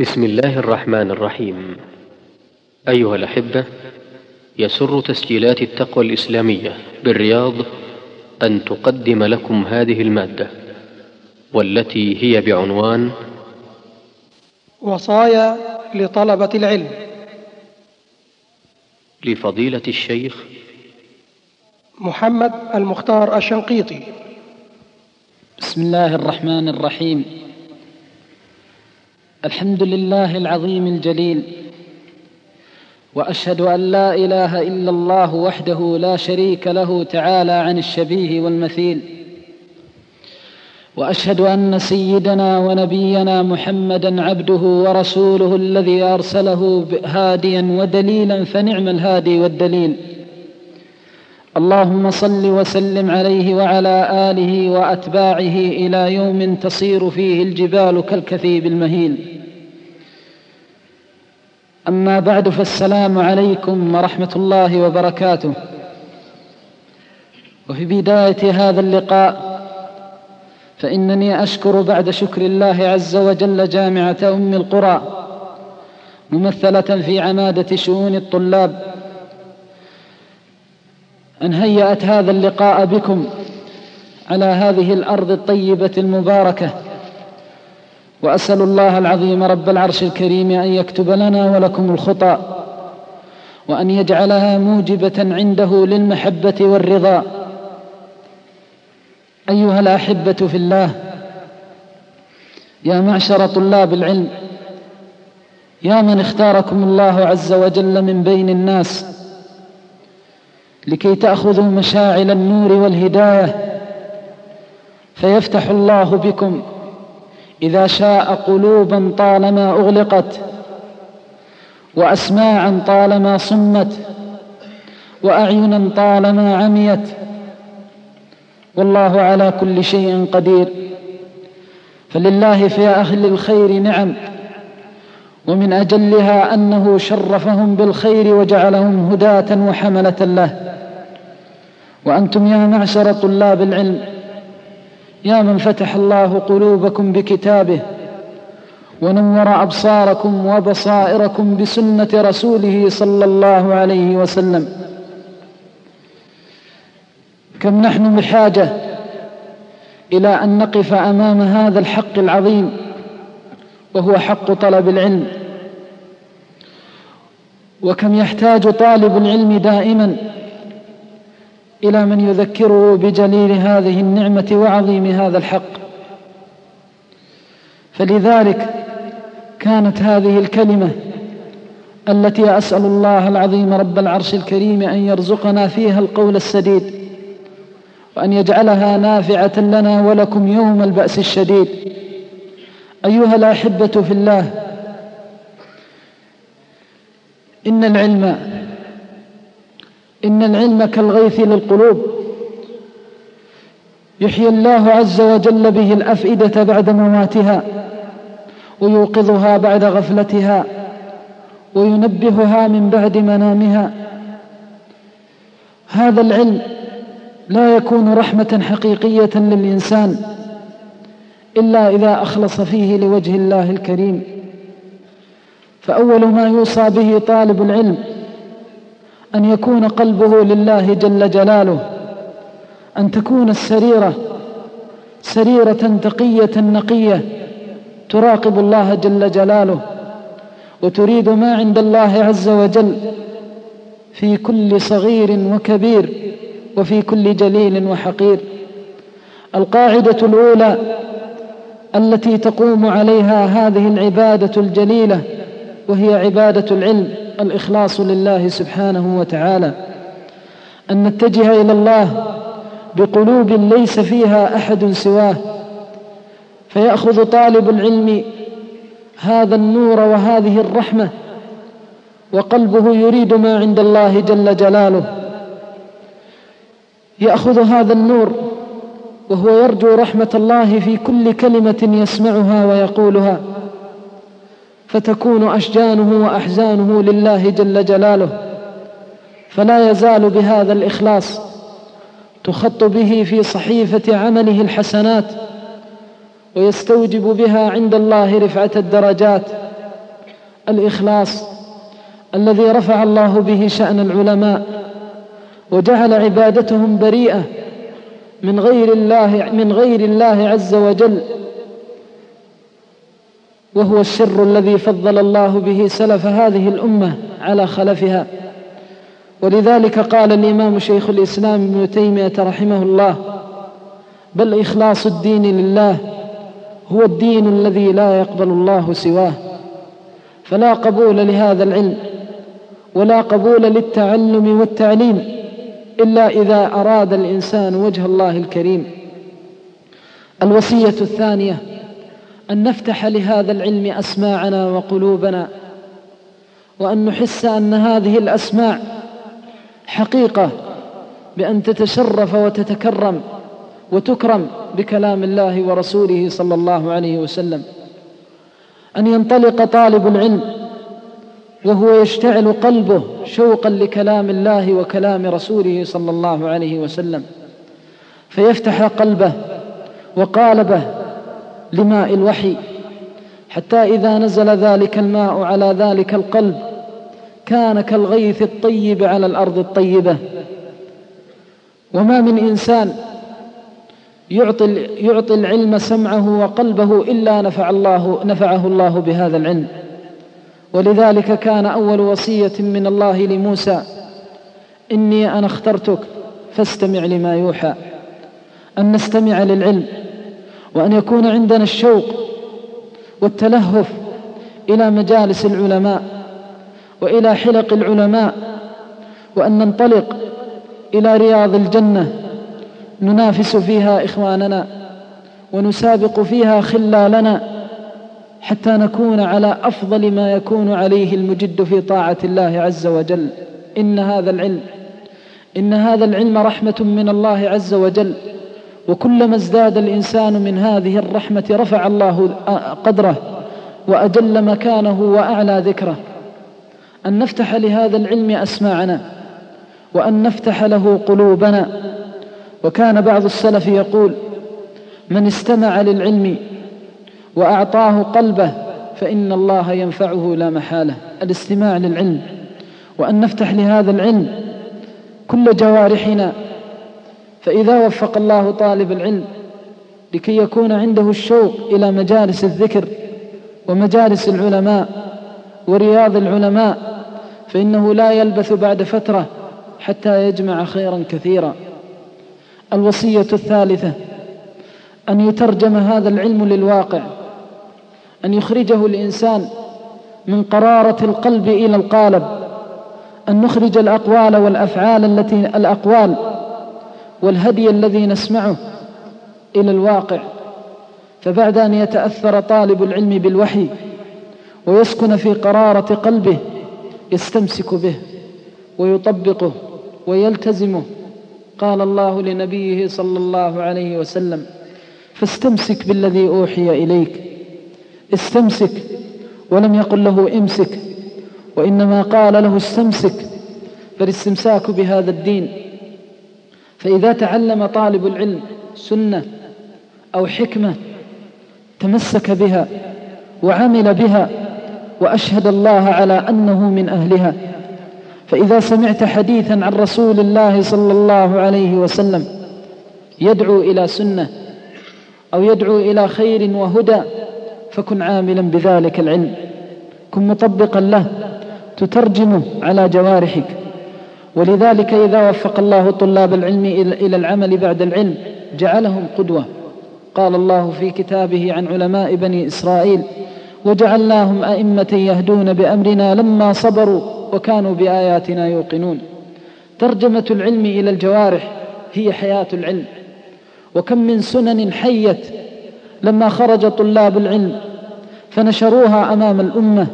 بسم الله الرحمن الرحيم. أيها الأحبة يسر تسجيلات التقوى الإسلامية بالرياض أن تقدم لكم هذه المادة والتي هي بعنوان وصايا لطلبة العلم. لفضيلة الشيخ محمد المختار الشنقيطي. بسم الله الرحمن الرحيم. الحمد لله العظيم الجليل وأشهد أن لا إله إلا الله وحده لا شريك له تعالى عن الشبيه والمثيل وأشهد أن سيدنا ونبينا محمدا عبده ورسوله الذي أرسله هاديا ودليلا فنعم الهادي والدليل. اللهم صل وسلم عليه وعلى آله وأتباعه إلى يوم تصير فيه الجبال كالكثيب المهيل. أما بعد فالسلام عليكم ورحمة الله وبركاته. وفي بداية هذا اللقاء فإنني أشكر بعد شكر الله عز وجل جامعة أم القرى ممثلة في عمادة شؤون الطلاب أن هيأت هذا اللقاء بكم على هذه الأرض الطيبة المباركة. وأسأل الله العظيم رب العرش الكريم أن يكتب لنا ولكم الخطى وأن يجعلها موجبة عنده للمحبة والرضا. أيها الأحبة في الله يا معشر طلاب العلم يا من اختاركم الله عز وجل من بين الناس لكي تأخذوا مشاعل النور والهداية. فيفتح الله بكم إذا شاء قلوبا طالما أغلقت وأسماعا طالما صمت وأعينا طالما عميت. والله على كل شيء قدير. فلله في أهل الخير نعم. ومن أجلها أنه شرفهم بالخير وجعلهم هداة وحملة له. وأنتم يا معشر طلاب العلم يا من فتح الله قلوبكم بكتابه ونور أبصاركم وبصائركم بسنة رسوله صلى الله عليه وسلم. كم نحن بحاجة إلى أن نقف أمام هذا الحق العظيم. وهو حق طلب العلم. وكم يحتاج طالب العلم دائما إلى من يذكره بجليل هذه النعمة وعظيم هذا الحق. فلذلك كانت هذه الكلمة التي أسأل الله العظيم رب العرش الكريم أن يرزقنا فيها القول السديد وأن يجعلها نافعة لنا ولكم يوم البأس الشديد. أيها الأحبة في الله إن العلم إن العلم كالغيث للقلوب يحيي الله عز وجل به الأفئدة بعد مواتها ويوقظها بعد غفلتها وينبهها من بعد منامها. هذا العلم لا يكون رحمة حقيقية للإنسان. إلا إذا أخلص فيه لوجه الله الكريم. فأول ما يوصى به طالب العلم أن يكون قلبه لله جل جلاله أن تكون السريرة سريرة تقية نقية تراقب الله جل جلاله وتريد ما عند الله عز وجل في كل صغير وكبير وفي كل جليل وحقير. القاعدة الأولى التي تقوم عليها هذه العبادة الجليلة وهي عبادة العلم الإخلاص لله سبحانه وتعالى. أن نتجه إلى الله بقلوب ليس فيها أحد سواه. فيأخذ طالب العلم هذا النور وهذه الرحمة وقلبه يريد ما عند الله جل جلاله. يأخذ هذا النور وهو يرجو رحمة الله في كل كلمة يسمعها ويقولها فتكون أشجانه وأحزانه لله جل جلاله فلا يزال بهذا الإخلاص تخط به في صحيفة عمله الحسنات ويستوجب بها عند الله رفعة الدرجات الإخلاص الذي رفع الله به شأن العلماء وجعل عبادتهم بريئة من غير الله من غير الله عز وجل. وهو الشر الذي فضل الله به سلف هذه الأمة على خلفها. ولذلك قال الإمام شيخ الإسلام ابن تيمية رحمه الله بل إخلاص الدين لله هو الدين الذي لا يقبل الله سواه. فلا قبول لهذا العلم ولا قبول للتعلم والتعليم. إلا إذا أراد الإنسان وجه الله الكريم. الوصية الثانية أن نفتح لهذا العلم أسماعنا وقلوبنا وأن نحس أن هذه الأسماع حقيقة بأن تتشرف وتتكرم وتكرم بكلام الله ورسوله صلى الله عليه وسلم. أن ينطلق طالب العلم وهو يشتعل قلبه شوقا لكلام الله وكلام رسوله صلى الله عليه وسلم. فيفتح قلبه وقالبه لماء الوحي حتى إذا نزل ذلك الماء على ذلك القلب كان كالغيث الطيب على الأرض الطيبة. وما من إنسان يعطي, يعطي العلم سمعه وقلبه إلا نفع الله نفعه الله بهذا العلم. ولذلك كان أول وصية من الله لموسى إني أنا اخترتك فاستمع لما يوحى أن نستمع للعلم وأن يكون عندنا الشوق والتلهف إلى مجالس العلماء وإلى حلق العلماء وأن ننطلق إلى رياض الجنة ننافس فيها إخواننا ونسابق فيها خلالنا. حتى نكون على أفضل ما يكون عليه المجد في طاعة الله عز وجل. إن هذا العلم إن هذا العلم رحمة من الله عز وجل. وكلما ازداد الإنسان من هذه الرحمة رفع الله قدره وأجل مكانه وأعلى ذكره. أن نفتح لهذا العلم أسماعنا وأن نفتح له قلوبنا. وكان بعض السلف يقول من استمع للعلم وأعطاه قلبه فإن الله ينفعه لا محالة. الاستماع للعلم. وأن نفتح لهذا العلم كل جوارحنا. فإذا وفق الله طالب العلم لكي يكون عنده الشوق إلى مجالس الذكر ومجالس العلماء ورياض العلماء فإنه لا يلبث بعد فترة حتى يجمع خيرا كثيرا. الوصية الثالثة أن يترجم هذا العلم للواقع. أن يخرجه الإنسان من قرارة القلب إلى القالب أن نخرج الأقوال والأفعال التي الأقوال والهدي الذي نسمعه إلى الواقع. فبعد أن يتأثر طالب العلم بالوحي ويسكن في قرارة قلبه يستمسك به ويطبقه ويلتزمه. قال الله لنبيه صلى الله عليه وسلم فاستمسك بالذي أوحي إليك استمسك ولم يقل له امسك وإنما قال له استمسك فالاستمساك بهذا الدين. فإذا تعلم طالب العلم سنة أو حكمة تمسك بها وعمل بها وأشهد الله على أنه من أهلها. فإذا سمعت حديثا عن رسول الله صلى الله عليه وسلم يدعو إلى سنة أو يدعو إلى خير وهدى فكن عاملا بذلك العلم. كن مطبقا له. تترجمه على جوارحك. ولذلك إذا وفق الله طلاب العلم إلى العمل بعد العلم جعلهم قدوة. قال الله في كتابه عن علماء بني إسرائيل وجعلناهم أئمة يهدون بأمرنا لما صبروا وكانوا بآياتنا يوقنون. ترجمة العلم إلى الجوارح هي حياة العلم. وكم من سنن حيت لما خرج طلاب العلم فنشروها أمام الأمة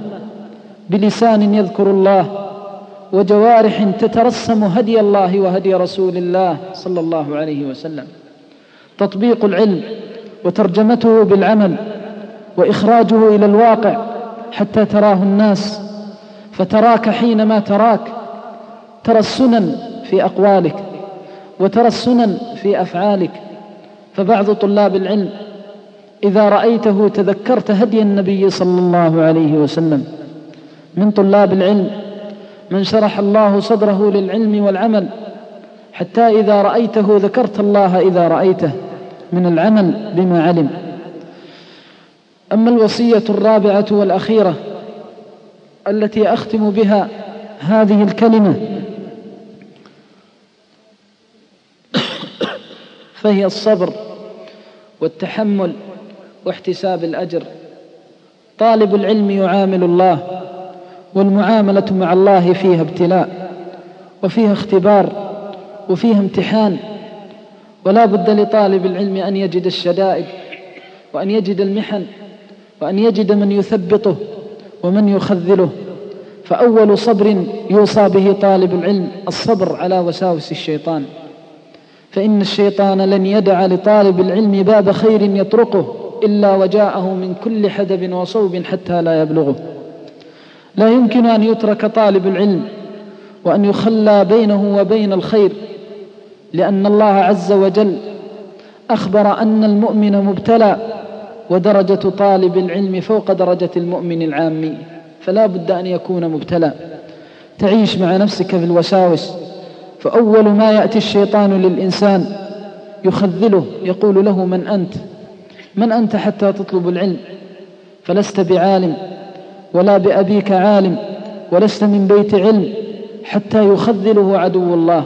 بلسان يذكر الله وجوارح تترسم هدي الله وهدي رسول الله صلى الله عليه وسلم. تطبيق العلم وترجمته بالعمل وإخراجه إلى الواقع حتى تراه الناس فتراك حينما تراك ترى السنن في أقوالك وترى السنن في أفعالك. فبعض طلاب العلم إذا رأيته تذكرت هدي النبي صلى الله عليه وسلم. من طلاب العلم من شرح الله صدره للعلم والعمل. حتى إذا رأيته ذكرت الله إذا رأيته من العمل بما علم. أما الوصية الرابعة والأخيرة التي أختم بها هذه الكلمة فهي الصبر والتحمل واحتساب الأجر. طالب العلم يعامل الله والمعاملة مع الله فيها ابتلاء وفيها اختبار وفيها امتحان. ولا بد لطالب العلم أن يجد الشدائد وأن يجد المحن وأن يجد من يثبطه ومن يخذله. فأول صبر يوصى به طالب العلم الصبر على وساوس الشيطان. فإن الشيطان لن يدع لطالب العلم باب خير يطرقه. إلا وجاءه من كل حدب وصوب حتى لا يبلغه. لا يمكن أن يترك طالب العلم وأن يخلى بينه وبين الخير لأن الله عز وجل أخبر أن المؤمن مبتلى ودرجة طالب العلم فوق درجة المؤمن العامي. فلا بد أن يكون مبتلى. تعيش مع نفسك في الوساوس فأول ما يأتي الشيطان للإنسان يخذله يقول له من أنت؟ من أنت حتى تطلب العلم؟ فلست بعالم ولا بأبيك عالم ولست من بيت علم حتى يخذله عدو الله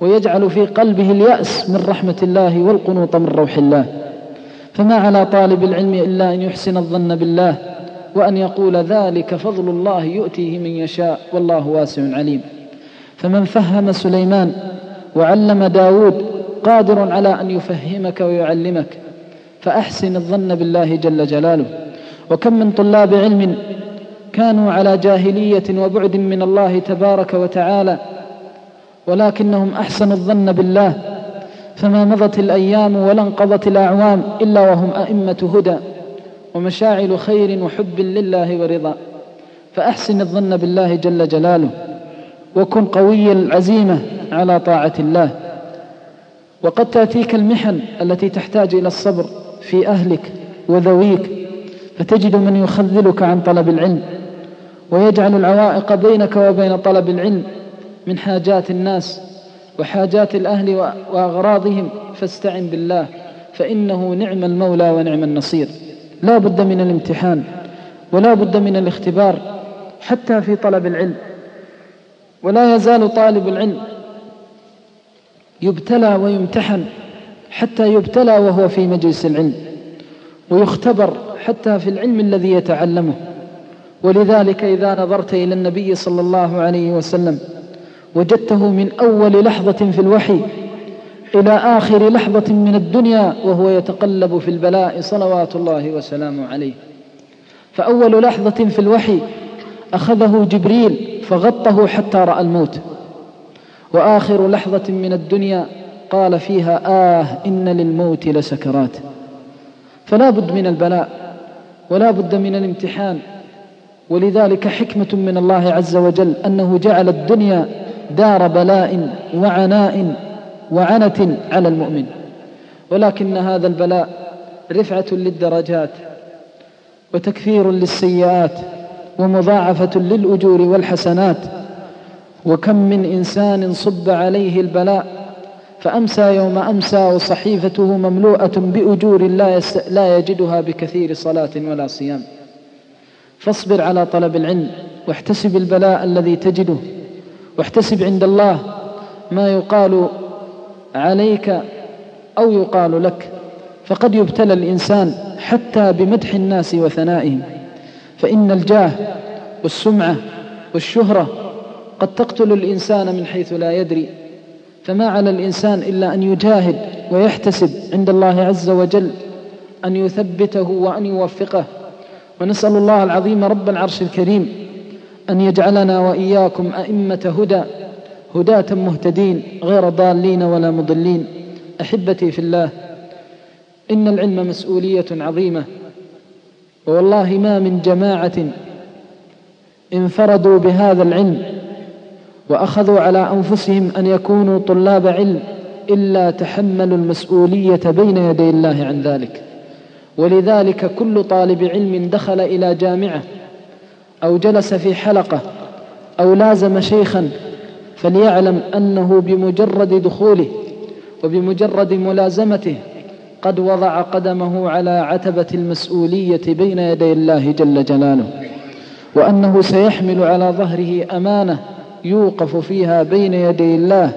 ويجعل في قلبه اليأس من رحمة الله والقنوط من روح الله. فما على طالب العلم إلا أن يحسن الظن بالله وأن يقول ذلك فضل الله يؤتيه من يشاء والله واسع عليم. فمن فهم سليمان وعلم داود قادر على أن يفهمك ويعلمك فأحسن الظن بالله جل جلاله. وكم من طلاب علم كانوا على جاهلية وبعد من الله تبارك وتعالى ولكنهم أحسنوا الظن بالله فما مضت الأيام ولا انقضت الأعوام إلا وهم أئمة هدى ومشاعل خير وحب لله ورضا. فأحسن الظن بالله جل جلاله وكن قوي العزيمة على طاعة الله. وقد تأتيك المحن التي تحتاج إلى الصبر في أهلك وذويك فتجد من يخذلك عن طلب العلم ويجعل العوائق بينك وبين طلب العلم من حاجات الناس وحاجات الأهل وأغراضهم فاستعن بالله فإنه نعم المولى ونعم النصير. لا بد من الامتحان ولا بد من الاختبار حتى في طلب العلم. ولا يزال طالب العلم يبتلى ويمتحن حتى يبتلى وهو في مجلس العلم ويختبر حتى في العلم الذي يتعلمه. ولذلك إذا نظرت إلى النبي صلى الله عليه وسلم وجدته من أول لحظة في الوحي إلى آخر لحظة من الدنيا وهو يتقلب في البلاء صلوات الله وسلامه عليه. فأول لحظة في الوحي أخذه جبريل فغطه حتى رأى الموت. وآخر لحظة من الدنيا قال فيها آه إن للموت لسكرات. فلا بد من البلاء ولا بد من الامتحان. ولذلك حكمة من الله عز وجل أنه جعل الدنيا دار بلاء وعناء وعنة على المؤمن. ولكن هذا البلاء رفعة للدرجات وتكفير للسيئات ومضاعفة للأجور والحسنات. وكم من إنسان صب عليه البلاء فأمسى يوم أمسى وصحيفته مملوءة بأجور لا, لا يجدها بكثير صلاة ولا صيام. فاصبر على طلب العلم واحتسب البلاء الذي تجده. واحتسب عند الله ما يقال عليك أو يقال لك. فقد يبتلى الإنسان حتى بمدح الناس وثنائهم. فإن الجاه والسمعة والشهرة قد تقتل الإنسان من حيث لا يدري. فما على الإنسان إلا أن يجاهد ويحتسب عند الله عز وجل أن يثبته وأن يوفقه. ونسأل الله العظيم رب العرش الكريم أن يجعلنا وإياكم أئمة هدى هداة مهتدين غير ضالين ولا مضلين. أحبتي في الله إن العلم مسؤولية عظيمة. والله ما من جماعة انفردوا بهذا العلم وأخذوا على أنفسهم أن يكونوا طلاب علم إلا تحملوا المسؤولية بين يدي الله عن ذلك. ولذلك كل طالب علم دخل إلى جامعة أو جلس في حلقة أو لازم شيخا فليعلم أنه بمجرد دخوله وبمجرد ملازمته قد وضع قدمه على عتبة المسؤولية بين يدي الله جل جلاله وأنه سيحمل على ظهره أمانة يوقف فيها بين يدي الله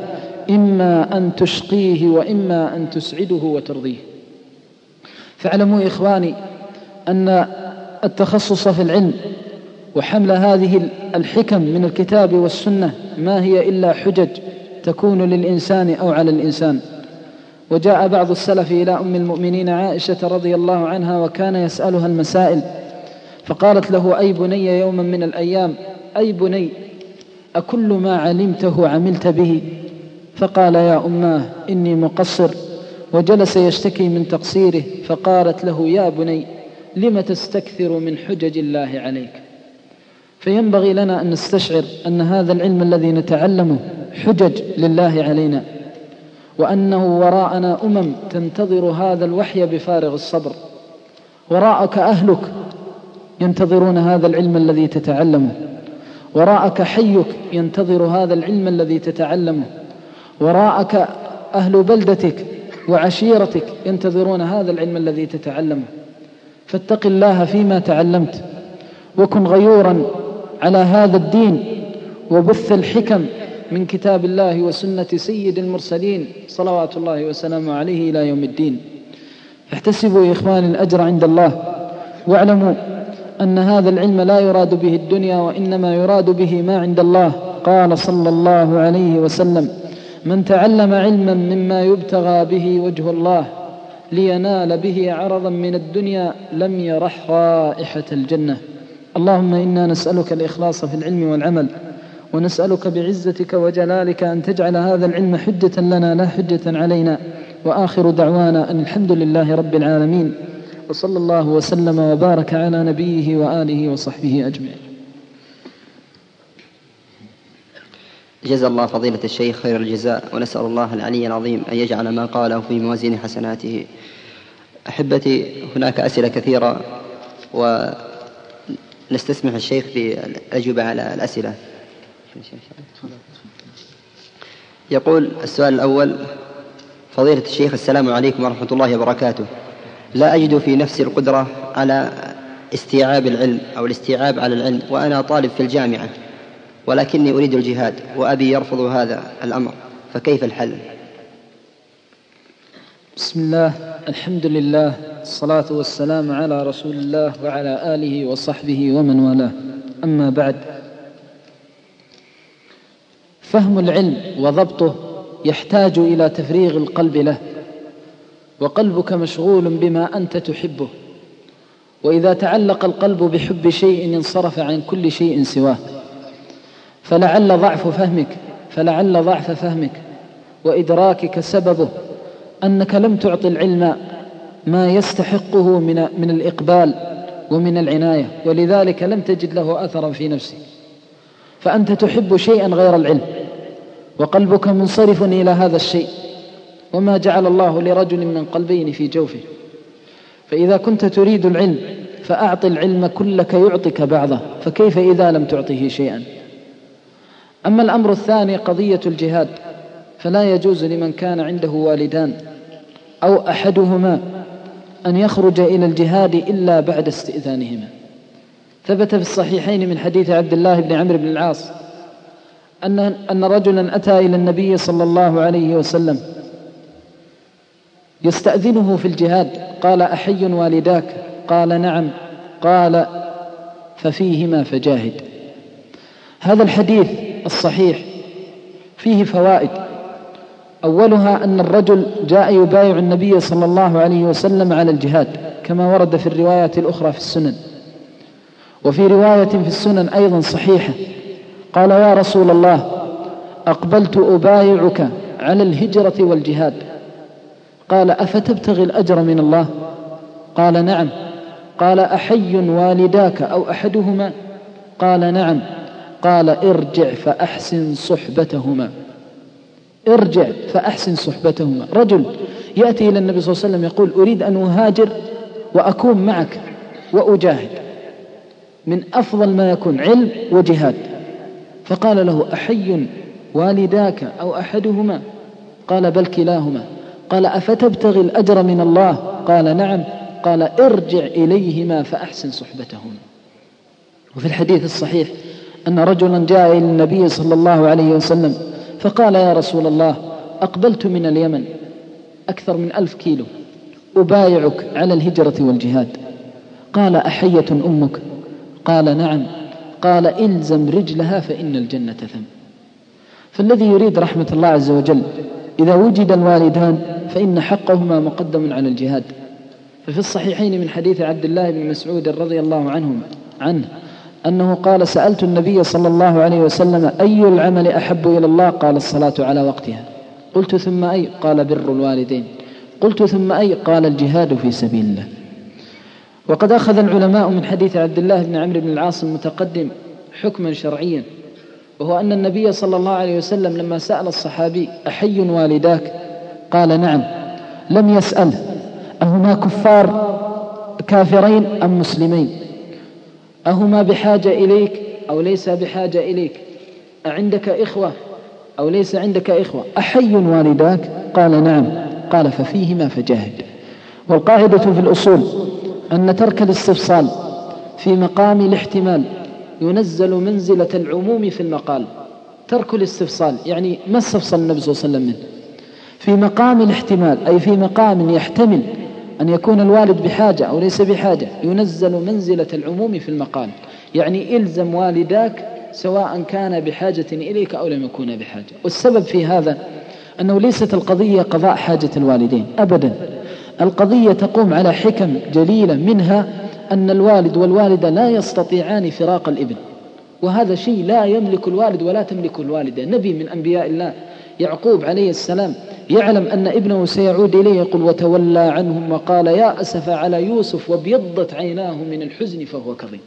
إما أن تشقيه وإما أن تسعده وترضيه. فاعلموا إخواني أن التخصص في العلم وحمل هذه الحكم من الكتاب والسنة ما هي إلا حجج تكون للإنسان أو على الإنسان. وجاء بعض السلف إلى أم المؤمنين عائشة رضي الله عنها وكان يسألها المسائل فقالت له أي بني يوما من الأيام أي بني أكل ما علمته عملت به. فقال يا أماه إني مقصر. وجلس يشتكي من تقصيره فقالت له يا بني لم تستكثر من حجج الله عليك؟ فينبغي لنا أن نستشعر أن هذا العلم الذي نتعلمه حجج لله علينا وأنه وراءنا أمم تنتظر هذا الوحي بفارغ الصبر. وراءك أهلك ينتظرون هذا العلم الذي تتعلمه. وراءك حيك ينتظر هذا العلم الذي تتعلمه. وراءك أهل بلدتك وعشيرتك ينتظرون هذا العلم الذي تتعلمه. فاتق الله فيما تعلمت. وكن غيورا على هذا الدين وبث الحكم من كتاب الله وسنة سيد المرسلين صلوات الله وسلامه عليه إلى يوم الدين. احتسبوا يا إخواني الأجر عند الله. واعلموا أن هذا العلم لا يراد به الدنيا وإنما يراد به ما عند الله. قال صلى الله عليه وسلم من تعلم علما مما يبتغى به وجه الله لينال به عرضا من الدنيا لم يرح رائحة الجنة. اللهم إنا نسألك الإخلاص في العلم والعمل ونسألك بعزتك وجلالك أن تجعل هذا العلم حجة لنا لا حجة علينا. وآخر دعوانا أن الحمد لله رب العالمين. وصلى الله وسلم وبارك على نبيه وآله وصحبه أجمعين. جزا الله فضيلة الشيخ خير الجزاء ونسأل الله العلي العظيم أن يجعل ما قاله في موازين حسناته. أحبتي هناك أسئلة كثيرة ونستسمح الشيخ في الأجوبة على الأسئلة. يقول السؤال الأول فضيلة الشيخ السلام عليكم ورحمة الله وبركاته. لا أجد في نفسي القدرة على استيعاب العلم أو الاستيعاب على العلم وأنا طالب في الجامعة ولكني أريد الجهاد وأبي يرفض هذا الأمر فكيف الحل؟ بسم الله الحمد لله الصلاة والسلام على رسول الله وعلى آله وصحبه ومن والاه. أما بعد فهم العلم وضبطه يحتاج إلى تفريغ القلب له. وقلبك مشغول بما أنت تحبه. وإذا تعلق القلب بحب شيء انصرف عن كل شيء سواه. فلعل ضعف فهمك فلعل ضعف فهمك. وإدراكك سببه أنك لم تعطي العلم ما يستحقه من, من الإقبال ومن العناية. ولذلك لم تجد له أثرا في نفسك. فأنت تحب شيئا غير العلم. وقلبك منصرف إلى هذا الشيء. وما جعل الله لرجل من قلبين في جوفه. فإذا كنت تريد العلم فأعط العلم كلك يعطك بعضه فكيف إذا لم تعطه شيئا؟ أما الأمر الثاني قضية الجهاد فلا يجوز لمن كان عنده والدان أو أحدهما أن يخرج إلى الجهاد إلا بعد استئذانهما. ثبت في الصحيحين من حديث عبد الله بن عمرو بن العاص أن أن رجلا أتى إلى النبي صلى الله عليه وسلم يستأذنه في الجهاد. قال أحي والداك؟ قال نعم. قال ففيهما فجاهد. هذا الحديث الصحيح فيه فوائد. أولها أن الرجل جاء يبايع النبي صلى الله عليه وسلم على الجهاد كما ورد في الروايات الأخرى في السنن. وفي رواية في السنن أيضا صحيحة. قال يا رسول الله أقبلت أبايعك على الهجرة والجهاد. قال أفتبتغي الأجر من الله؟ قال نعم. قال أحي والداك أو أحدهما؟ قال نعم. قال ارجع فأحسن صحبتهما. ارجع فأحسن صحبتهما. رجل يأتي إلى النبي صلى الله عليه وسلم يقول أريد أن أهاجر وأكون معك وأجاهد من أفضل ما يكون علم وجهاد. فقال له أحي والداك أو أحدهما؟ قال بل كلاهما. قال أفتبتغي الأجر من الله؟ قال نعم. قال ارجع إليهما فأحسن صحبتهما. وفي الحديث الصحيح أن رجلا جاء إلى النبي صلى الله عليه وسلم فقال يا رسول الله أقبلت من اليمن أكثر من ألف كيلو أبايعك على الهجرة والجهاد. قال أحية أمك؟ قال نعم. قال إلزم رجلها فإن الجنة ثم. فالذي يريد رحمة الله عز وجل إذا وجد الوالدان فإن حقهما مقدم على الجهاد. ففي الصحيحين من حديث عبد الله بن مسعود رضي الله عنه عنه أنه قال سألت النبي صلى الله عليه وسلم أي العمل أحب إلى الله؟ قال الصلاة على وقتها. قلت ثم أي؟ قال بر الوالدين. قلت ثم أي؟ قال الجهاد في سبيل الله. وقد أخذ العلماء من حديث عبد الله بن عمرو بن العاص المتقدم حكما شرعيا وهو أن النبي صلى الله عليه وسلم لما سأل الصحابي أحي والداك؟ قال نعم. لم يسأل. أهما كفار كافرين أم مسلمين؟ أهما بحاجة إليك أو ليس بحاجة إليك؟ أعندك إخوة أو ليس عندك إخوة؟ أحي والداك؟ قال نعم. قال ففيهما فجاهد. والقاعدة في الأصول أن ترك الاستفصال في مقام الاحتمال ينزل منزلة العموم في المقال. ترك الاستفصال يعني ما استفصل النبي صلى الله عليه وسلم منه؟ في مقام الاحتمال أي في مقام يحتمل أن يكون الوالد بحاجة أو ليس بحاجة ينزل منزلة العموم في المقال يعني إلزم والداك سواء كان بحاجة إليك أو لم يكون بحاجة. والسبب في هذا أنه ليست القضية قضاء حاجة الوالدين أبدا. القضية تقوم على حكم جليلة منها أن الوالد والوالدة لا يستطيعان فراق الإبن. وهذا شيء لا يملك الوالد ولا تملك الوالدة. نبي من أنبياء الله يعقوب عليه السلام يعلم أن ابنه سيعود إليه يقول وتولى عنهم وقال يا أسف على يوسف وابيضت عيناه من الحزن فهو كظيم.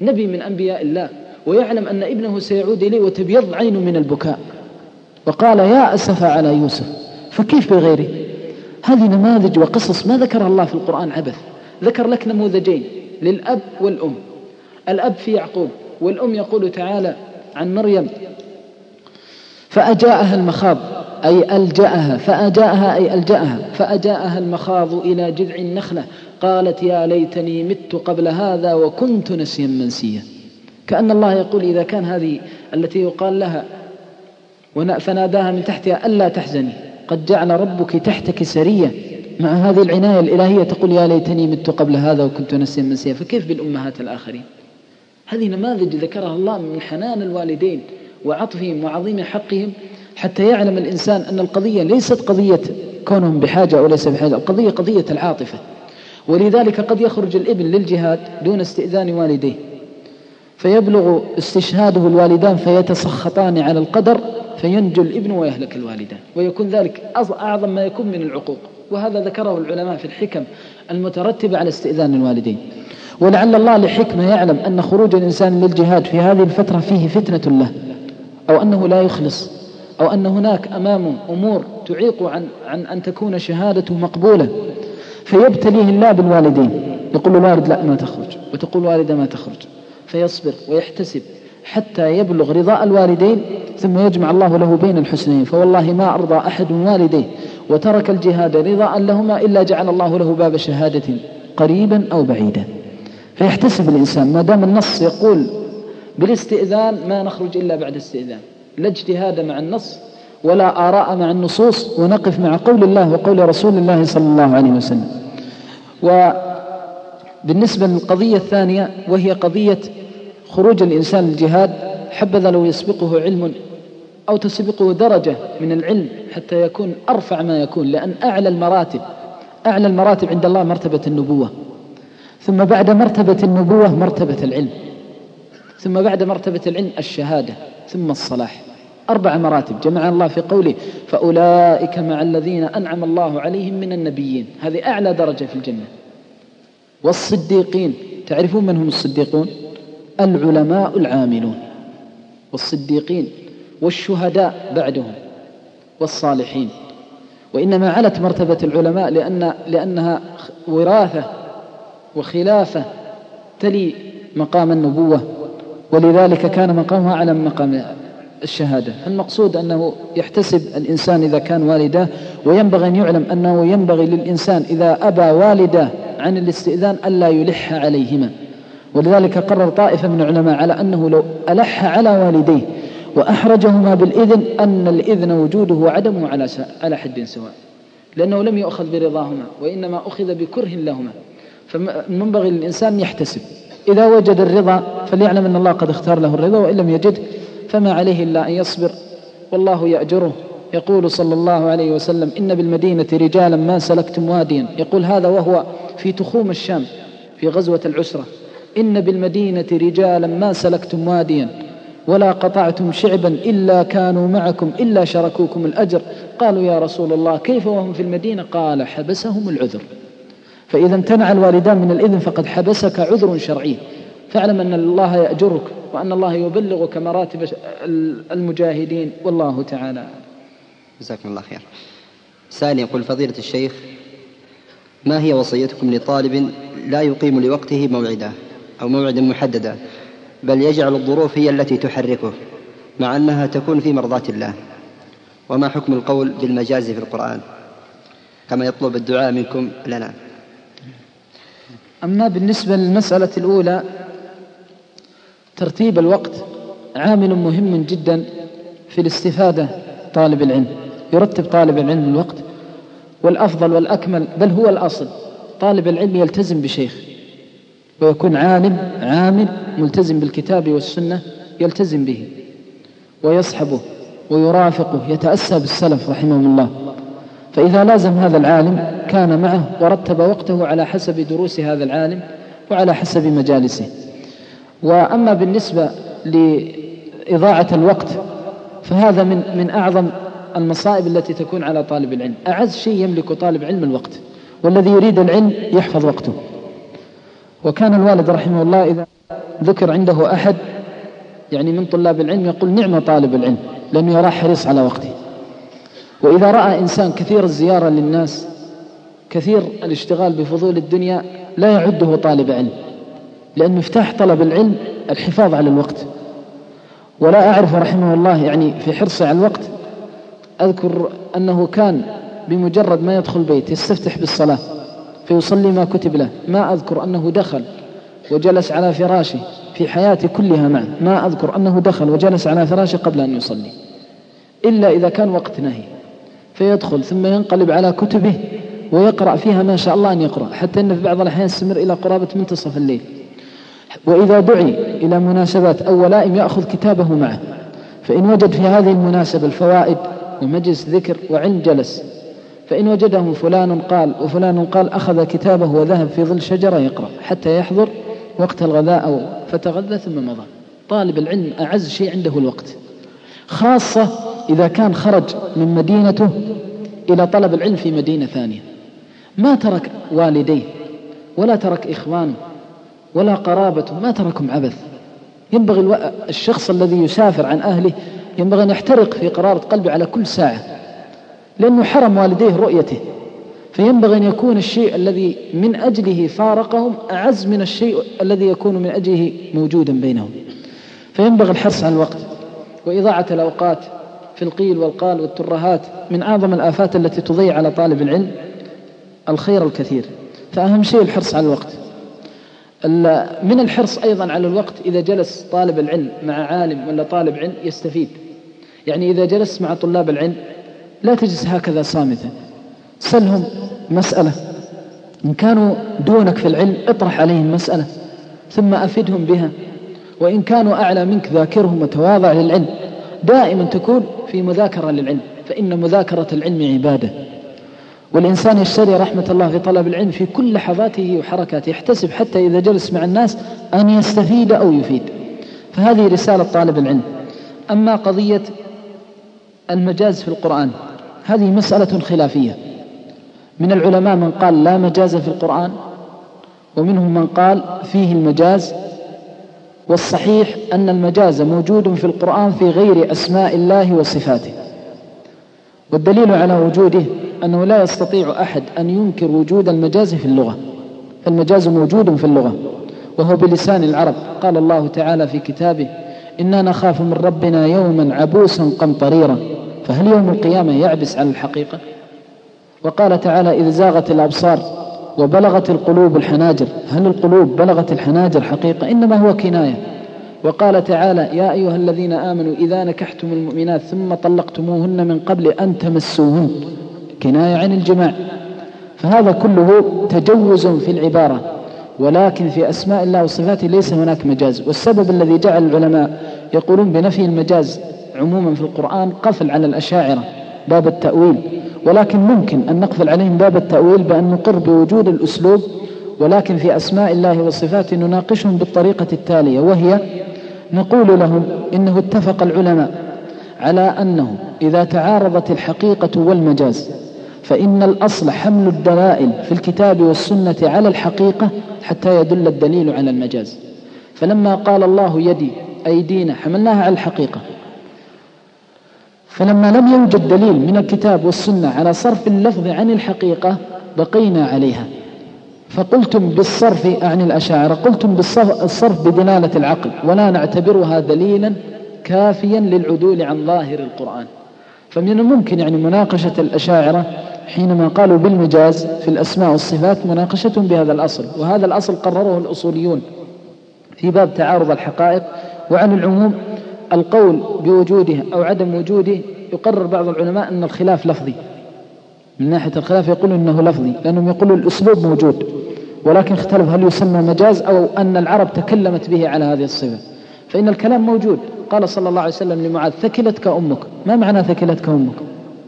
نبي من أنبياء الله ويعلم أن ابنه سيعود إليه وتبيض عينه من البكاء. وقال يا أسف على يوسف فكيف بغيره؟ هذه نماذج وقصص ما ذكرها الله في القرآن عبث. ذكر لك نموذجين للأب والأم. الأب في يعقوب والأم يقول تعالى عن مريم فأجاءها المخاض أي ألجأها فأجاءها أي ألجأها فأجاءها المخاض إلى جذع النخلة قالت يا ليتني مت قبل هذا وكنت نسيا منسيا. كأن الله يقول إذا كان هذه التي يقال لها فناداها من تحتها ألا تحزني قد جعل ربك تحتك سرية مع هذه العناية الإلهية تقول يا ليتني مت قبل هذا وكنت نسيا منسيا. فكيف بالأمهات الآخرين؟ هذه نماذج ذكرها الله من حنان الوالدين. وعطفهم وعظيم حقهم حتى يعلم الإنسان أن القضية ليست قضية كونهم بحاجة أو ليس بحاجة القضية قضية العاطفة. ولذلك قد يخرج الابن للجهاد دون استئذان والديه. فيبلغ استشهاده الوالدان فيتسخطان على القدر فينجو الإبن ويهلك الوالدان. ويكون ذلك أعظم ما يكون من العقوق. وهذا ذكره العلماء في الحكم المترتبة على استئذان الوالدين. ولعل الله لحكمة يعلم أن خروج الإنسان للجهاد في هذه الفترة فيه فتنة له. أو أنه لا يخلص أو أن هناك أمامه أمور تعيق عن, عن أن تكون شهادته مقبولة فيبتليه الله بالوالدين. يقول الوالد لا ما تخرج. وتقول والدة ما تخرج. فيصبر ويحتسب حتى يبلغ رضاء الوالدين ثم يجمع الله له بين الحسنين. فوالله ما أرضى أحد من والديه وترك الجهاد رضاء لهما إلا جعل الله له باب شهادة قريبا أو بعيدا. فيحتسب الإنسان. ما دام النص يقول بالاستئذان ما نخرج إلا بعد استئذان. لا اجتهاد مع النص ولا آراء مع النصوص ونقف مع قول الله وقول رسول الله صلى الله عليه وسلم. وبالنسبة للقضية الثانية وهي قضية خروج الإنسان للجهاد حبذا لو يسبقه علم أو تسبقه درجة من العلم حتى يكون أرفع ما يكون لأن أعلى المراتب أعلى المراتب عند الله مرتبة النبوة. ثم بعد مرتبة النبوة مرتبة العلم. ثم بعد مرتبة العلم الشهادة ثم الصلاح. أربع مراتب. جمع الله في قوله فأولئك مع الذين أنعم الله عليهم من النبيين. هذه أعلى درجة في الجنة. والصديقين. تعرفون من هم الصديقون؟ العلماء العاملون. والصديقين. والشهداء بعدهم. والصالحين. وإنما علت مرتبة العلماء لأن لأنها وراثة وخلافة تلي مقام النبوة. ولذلك كان مقامها أعلى من مقام الشهادة. المقصود أنه يحتسب الإنسان إذا كان والداه وينبغي أن يعلم أنه ينبغي للإنسان إذا أبى والداه عن الاستئذان ألا يلح عليهما. ولذلك قرر طائفة من العلماء على أنه لو ألح على والديه وأحرجهما بالإذن أن الإذن وجوده وعدمه على على حد سواء. لأنه لم يؤخذ برضاهما وإنما أخذ بكره لهما. فمنبغي للإنسان يحتسب. إذا وجد الرضا فليعلم أن الله قد اختار له الرضا وإن لم يجد فما عليه إلا أن يصبر. والله يأجره. يقول صلى الله عليه وسلم إن بالمدينة رجالا ما سلكتم واديا. يقول هذا وهو في تخوم الشام في غزوة العسرة. إن بالمدينة رجالا ما سلكتم واديا ولا قطعتم شعبا إلا كانوا معكم إلا شركوكم الأجر. قالوا يا رسول الله كيف وهم في المدينة؟ قال حبسهم العذر. فإذا امتنع الوالدان من الإذن فقد حبسك عذر شرعي. فاعلم أن الله يأجرك وأن الله يبلغك مراتب المجاهدين. والله تعالى جزاكم الله خير. سائل يقول فضيلة الشيخ ما هي وصيتكم لطالب لا يقيم لوقته موعدا أو موعدا محددا بل يجعل الظروف هي التي تحركه مع أنها تكون في مرضاة الله؟ وما حكم القول بالمجاز في القرآن؟ كما يطلب الدعاء منكم لنا أما بالنسبة للمسألة الأولى ترتيب الوقت عامل مهم جدا في الاستفادة طالب العلم يرتب طالب العلم الوقت والأفضل والأكمل بل هو الأصل. طالب العلم يلتزم بشيخ ويكون عالم عامل ملتزم بالكتاب والسنة يلتزم به ويصحبه ويرافقه يتأسى بالسلف رحمهم الله. فإذا لازم هذا العالم كان معه ورتب وقته على حسب دروس هذا العالم وعلى حسب مجالسه. وأما بالنسبة لإضاعة الوقت فهذا من من أعظم المصائب التي تكون على طالب العلم. أعز شيء يملك طالب علم الوقت والذي يريد العلم يحفظ وقته. وكان الوالد رحمه الله إذا ذكر عنده أحد يعني من طلاب العلم يقول نعم طالب العلم لأنه يرى حريص على وقته. وإذا رأى إنسان كثير الزيارة للناس كثير الاشتغال بفضول الدنيا لا يعده طالب علم لأن مفتاح طلب العلم الحفاظ على الوقت. ولا أعرف رحمه الله يعني في حرصه على الوقت أذكر أنه كان بمجرد ما يدخل بيت يستفتح بالصلاة فيصلي ما كتب له ما أذكر أنه دخل وجلس على فراشه في حياتي كلها معه ما أذكر أنه دخل وجلس على فراشه قبل أن يصلي إلا إذا كان وقت نهي. فيدخل ثم ينقلب على كتبه ويقرأ فيها ما شاء الله أن يقرأ حتى أن في بعض الأحيان يستمر إلى قرابة منتصف الليل. وإذا دعي إلى مناسبات أو ولائم يأخذ كتابه معه. فإن وجد في هذه المناسبة الفوائد ومجلس ذكر وعلم جلس فإن وجده فلان قال وفلان قال أخذ كتابه وذهب في ظل شجرة يقرأ حتى يحضر وقت الغذاء أو فتغذى ثم مضى. طالب العلم أعز شيء عنده الوقت. خاصة إذا كان خرج من مدينته إلى طلب العلم في مدينة ثانية. ما ترك والديه ولا ترك إخوانه ولا قرابته ما تركهم عبث. ينبغي الشخص الذي يسافر عن أهله ينبغي أن يحترق في قرارة قلبه على كل ساعة. لأنه حرم والديه رؤيته. فينبغي أن يكون الشيء الذي من أجله فارقهم أعز من الشيء الذي يكون من أجله موجودا بينهم. فينبغي الحرص على الوقت وإضاعة الأوقات في القيل والقال والترهات من أعظم الآفات التي تضيع على طالب العلم الخير الكثير. فأهم شيء الحرص على الوقت. من الحرص أيضا على الوقت إذا جلس طالب العلم مع عالم ولا طالب علم يستفيد. يعني إذا جلست مع طلاب العلم لا تجلس هكذا صامتا. سلهم مسألة. إن كانوا دونك في العلم اطرح عليهم مسألة ثم أفدهم بها. وإن كانوا أعلى منك ذاكرهم وتواضع للعلم دائما تكون في مذاكرة للعلم فإن مذاكرة العلم عبادة. والإنسان يشتري رحمة الله في طلب العلم في كل لحظاته وحركاته يحتسب حتى إذا جلس مع الناس أن يستفيد أو يفيد. فهذه رسالة طالب العلم. أما قضية المجاز في القرآن هذه مسألة خلافية. من العلماء من قال لا مجاز في القرآن ومنهم من قال فيه المجاز والصحيح أن المجاز موجود في القرآن في غير أسماء الله وصفاته. والدليل على وجوده أنه لا يستطيع أحد أن ينكر وجود المجاز في اللغة. المجاز موجود في اللغة وهو بلسان العرب. قال الله تعالى في كتابه إنا نخاف من ربنا يوما عبوسا قمطريرا فهل يوم القيامة يعبس على الحقيقة؟ وقال تعالى إذ زاغت الأبصار وبلغت القلوب الحناجر. هل القلوب بلغت الحناجر حقيقة؟ إنما هو كناية. وقال تعالى يا أيها الذين آمنوا إذا نكحتم المؤمنات ثم طلقتموهن من قبل أن تمسوهن. كناية عن الجماع. فهذا كله تجوز في العبارة. ولكن في أسماء الله وصفاته ليس هناك مجاز. والسبب الذي جعل العلماء يقولون بنفي المجاز عموما في القرآن قفل على الأشاعرة. باب التأويل. ولكن ممكن أن نقفل عليهم باب التأويل بأن نقر بوجود الأسلوب ولكن في أسماء الله وصفاته نناقشهم بالطريقة التالية وهي نقول لهم إنه اتفق العلماء على أنه إذا تعارضت الحقيقة والمجاز فإن الأصل حمل الدلائل في الكتاب والسنة على الحقيقة حتى يدل الدليل على المجاز. فلما قال الله يدي أيدينا حملناها على الحقيقة. فلما لم يوجد دليل من الكتاب والسنة على صرف اللفظ عن الحقيقة بقينا عليها. فقلتم بالصرف أعني الأشاعرة قلتم بالصرف بدلالة العقل ولا نعتبرها دليلا كافيا للعدول عن ظاهر القرآن. فمن الممكن يعني مناقشة الأشاعرة حينما قالوا بالمجاز في الأسماء والصفات مناقشة بهذا الأصل وهذا الأصل قرره الأصوليون في باب تعارض الحقائق وعن العموم القول بوجوده أو عدم وجوده يقرر بعض العلماء أن الخلاف لفظي. من ناحية الخلاف يقول أنه لفظي لأنهم يقولوا الأسلوب موجود. ولكن اختلف هل يسمى مجاز أو أن العرب تكلمت به على هذه الصفة. فإن الكلام موجود. قال صلى الله عليه وسلم لمعاذ ثكلتك أمك. ما معنى ثكلتك أمك؟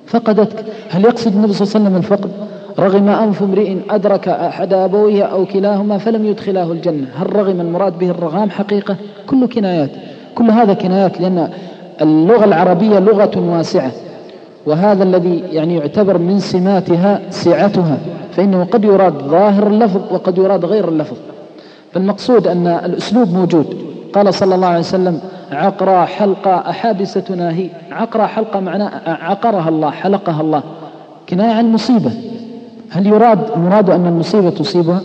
فقدتك. هل يقصد النبي صلى الله عليه وسلم الفقد؟ رغم أنف امرئ أدرك أحد أبويه أو كلاهما فلم يدخلاه الجنة. هل رغم المراد به الرغام حقيقة؟ كل كنايات. كل هذا كنايات لأن اللغة العربية لغة واسعة وهذا الذي يعني يعتبر من سماتها سعتها فإنه قد يراد ظاهر اللفظ وقد يراد غير اللفظ. فالمقصود أن الأسلوب موجود. قال صلى الله عليه وسلم عقرى حلقة أحابستنا هي عقرى حلقة معناه عقرها الله حلقها الله. كناية عن مصيبة هل يراد المراد أن المصيبة تصيبها؟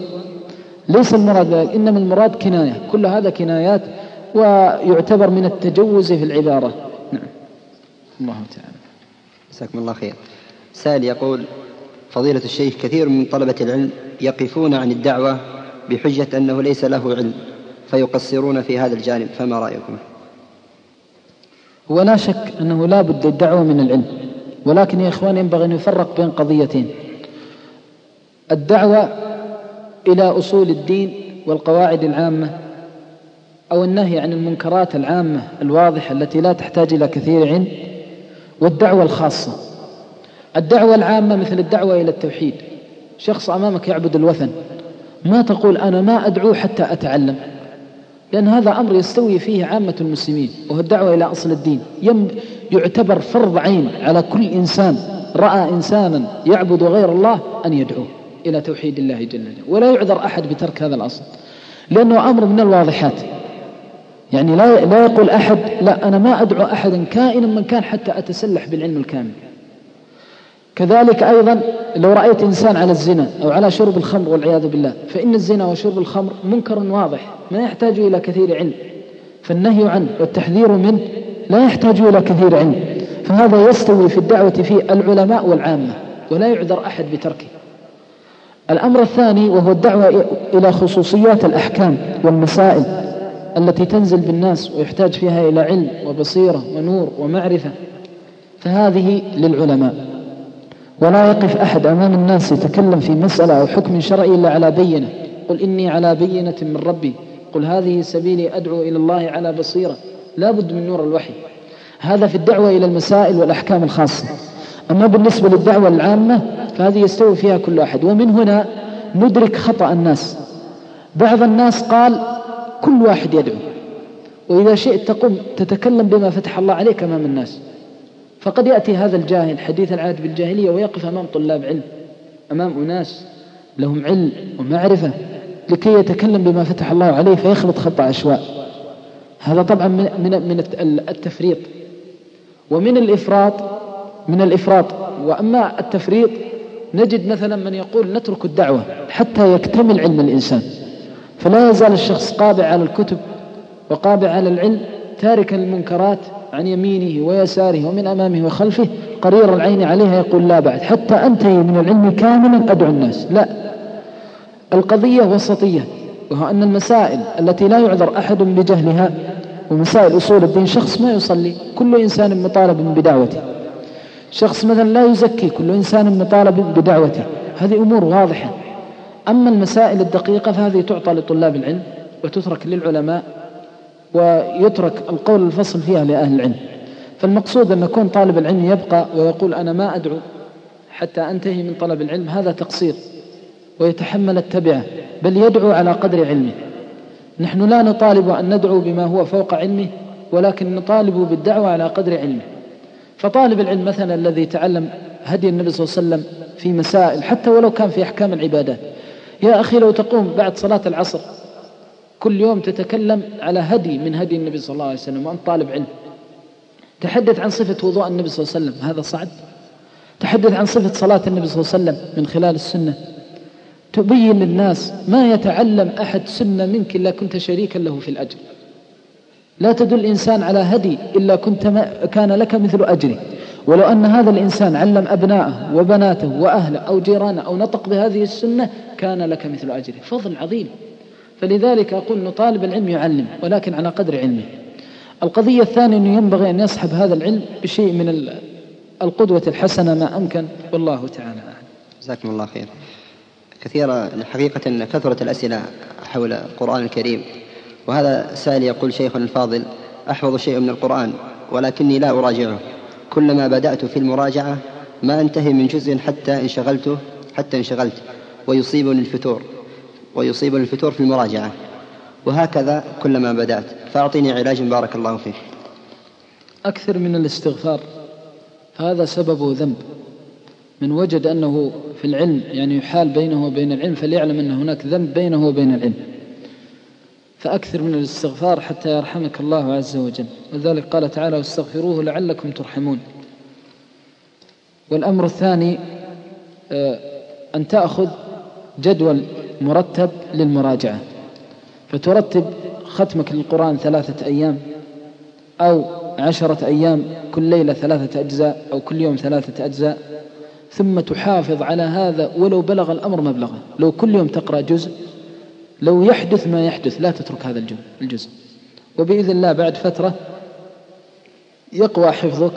ليس المراد ذلك إنما المراد كناية. كل هذا كنايات ويعتبر من التجوز في العبارة. نعم. الله تعالى. جزاكم الله خير. سائل يقول فضيلة الشيخ كثير من طلبة العلم يقفون عن الدعوة بحجة أنه ليس له علم فيقصرون في هذا الجانب فما رأيكم؟ ولا شك أنه لا بد الدعوة من العلم ولكن يا إخوان ينبغي أن يفرق بين قضيتين. الدعوة إلى أصول الدين والقواعد العامة أو النهي عن المنكرات العامة الواضحة التي لا تحتاج إلى كثير علم والدعوة الخاصة. الدعوة العامة مثل الدعوة إلى التوحيد. شخص أمامك يعبد الوثن. ما تقول أنا ما أدعو حتى أتعلم؟ لأن هذا أمر يستوي فيه عامة المسلمين وهو الدعوة إلى أصل الدين. يعتبر فرض عين على كل إنسان. رأى إنسانا يعبد غير الله أن يدعوه إلى توحيد الله جل جلاله ولا يعذر أحد بترك هذا الأصل. لأنه أمر من الواضحات. يعني لا لا يقول أحد لا أنا ما أدعو أحدا كائنا من كان حتى أتسلح بالعلم الكامل. كذلك أيضا لو رأيت إنسان على الزنا أو على شرب الخمر والعياذ بالله فإن الزنا وشرب الخمر منكر واضح ما يحتاج إلى كثير علم. فالنهي عنه والتحذير منه لا يحتاج إلى كثير علم. فهذا يستوي في الدعوة في العلماء والعامة ولا يعذر أحد بتركه. الأمر الثاني وهو الدعوة إلى خصوصيات الأحكام والمسائل. التي تنزل بالناس ويحتاج فيها إلى علم وبصيرة ونور ومعرفة فهذه للعلماء. ولا يقف أحد أمام الناس يتكلم في مسألة أو حكم شرعي إلا على بينة. قل إني على بينة من ربي. قل هذه سبيلي أدعو إلى الله على بصيرة. لا بد من نور الوحي. هذا في الدعوة إلى المسائل والأحكام الخاصة. أما بالنسبة للدعوة العامة فهذه يستوي فيها كل أحد. ومن هنا ندرك خطأ الناس. بعض الناس قال كل واحد يدعو. وإذا شئت تقوم تتكلم بما فتح الله عليك أمام الناس. فقد يأتي هذا الجاهل حديث العهد بالجاهلية ويقف أمام طلاب علم أمام أناس لهم علم ومعرفة لكي يتكلم بما فتح الله عليه فيخلط خط عشواء. هذا طبعا من من التفريط. ومن الإفراط من الإفراط. وأما التفريط نجد مثلا من يقول نترك الدعوة حتى يكتمل علم الإنسان. فلا يزال الشخص قابع على الكتب وقابع على العلم تاركا للمنكرات عن يمينه ويساره ومن أمامه وخلفه قرير العين عليها يقول لا بعد حتى أنتهي من العلم كاملا أدعو الناس. لا. القضية وسطية وهو أن المسائل التي لا يعذر أحد بجهلها ومسائل أصول الدين شخص ما يصلي كل إنسان مطالب بدعوته. شخص مثلا لا يزكي كل إنسان مطالب بدعوته. هذه أمور واضحة. أما المسائل الدقيقة فهذه تعطى لطلاب العلم وتترك للعلماء ويترك القول الفصل فيها لأهل العلم. فالمقصود أن يكون طالب العلم يبقى ويقول أنا ما أدعو حتى أنتهي من طلب العلم هذا تقصير ويتحمل التبعة بل يدعو على قدر علمه. نحن لا نطالب أن ندعو بما هو فوق علمه ولكن نطالب بالدعوة على قدر علمه. فطالب العلم مثلا الذي تعلم هدي النبي صلى الله عليه وسلم في مسائل حتى ولو كان في أحكام العبادات يا أخي لو تقوم بعد صلاة العصر كل يوم تتكلم على هدي من هدي النبي صلى الله عليه وسلم وأنت طالب علم. تحدث عن صفة وضوء النبي صلى الله عليه وسلم هذا صعب. تحدث عن صفة صلاة النبي صلى الله عليه وسلم من خلال السنة. تبين للناس ما يتعلم أحد سنة منك إلا كنت شريكا له في الأجر. لا تدل الإنسان على هدي إلا كنت كان لك مثل أجره. ولو أن هذا الإنسان علم أبناءه وبناته وأهله أو جيرانه أو نطق بهذه السنة كان لك مثل أجره. فضل عظيم. فلذلك أقول أن طالب العلم يعلم ولكن على قدر علمه. القضية الثانية أنه ينبغي أن يصحب هذا العلم بشيء من القدوة الحسنة ما أمكن. والله تعالى أعلم. جزاكم الله خير. كثيرا حقيقة كثرة الأسئلة حول القرآن الكريم. وهذا سائل يقول شيخنا الفاضل أحفظ شيء من القرآن ولكني لا أراجعه. كلما بدأت في المراجعة ما أنتهي من جزء حتى انشغلت حتى انشغلت ويصيبني الفتور ويصيبني الفتور في المراجعة. وهكذا كلما بدأت. فأعطيني علاج بارك الله فيك. أكثر من الاستغفار. هذا سببه ذنب. من وجد أنه في العلم يعني يحال بينه وبين العلم فليعلم أن هناك ذنب بينه وبين العلم. فأكثر من الاستغفار حتى يرحمك الله عز وجل. ولذلك قال تعالى واستغفروه لعلكم ترحمون. والأمر الثاني آه، أن تأخذ جدول مرتب للمراجعة. فترتب ختمك للقرآن ثلاثة أيام أو عشرة أيام كل ليلة ثلاثة أجزاء أو كل يوم ثلاثة أجزاء. ثم تحافظ على هذا ولو بلغ الأمر مبلغه لو كل يوم تقرأ جزء لو يحدث ما يحدث لا تترك هذا الجزء. وبإذن الله بعد فترة يقوى حفظك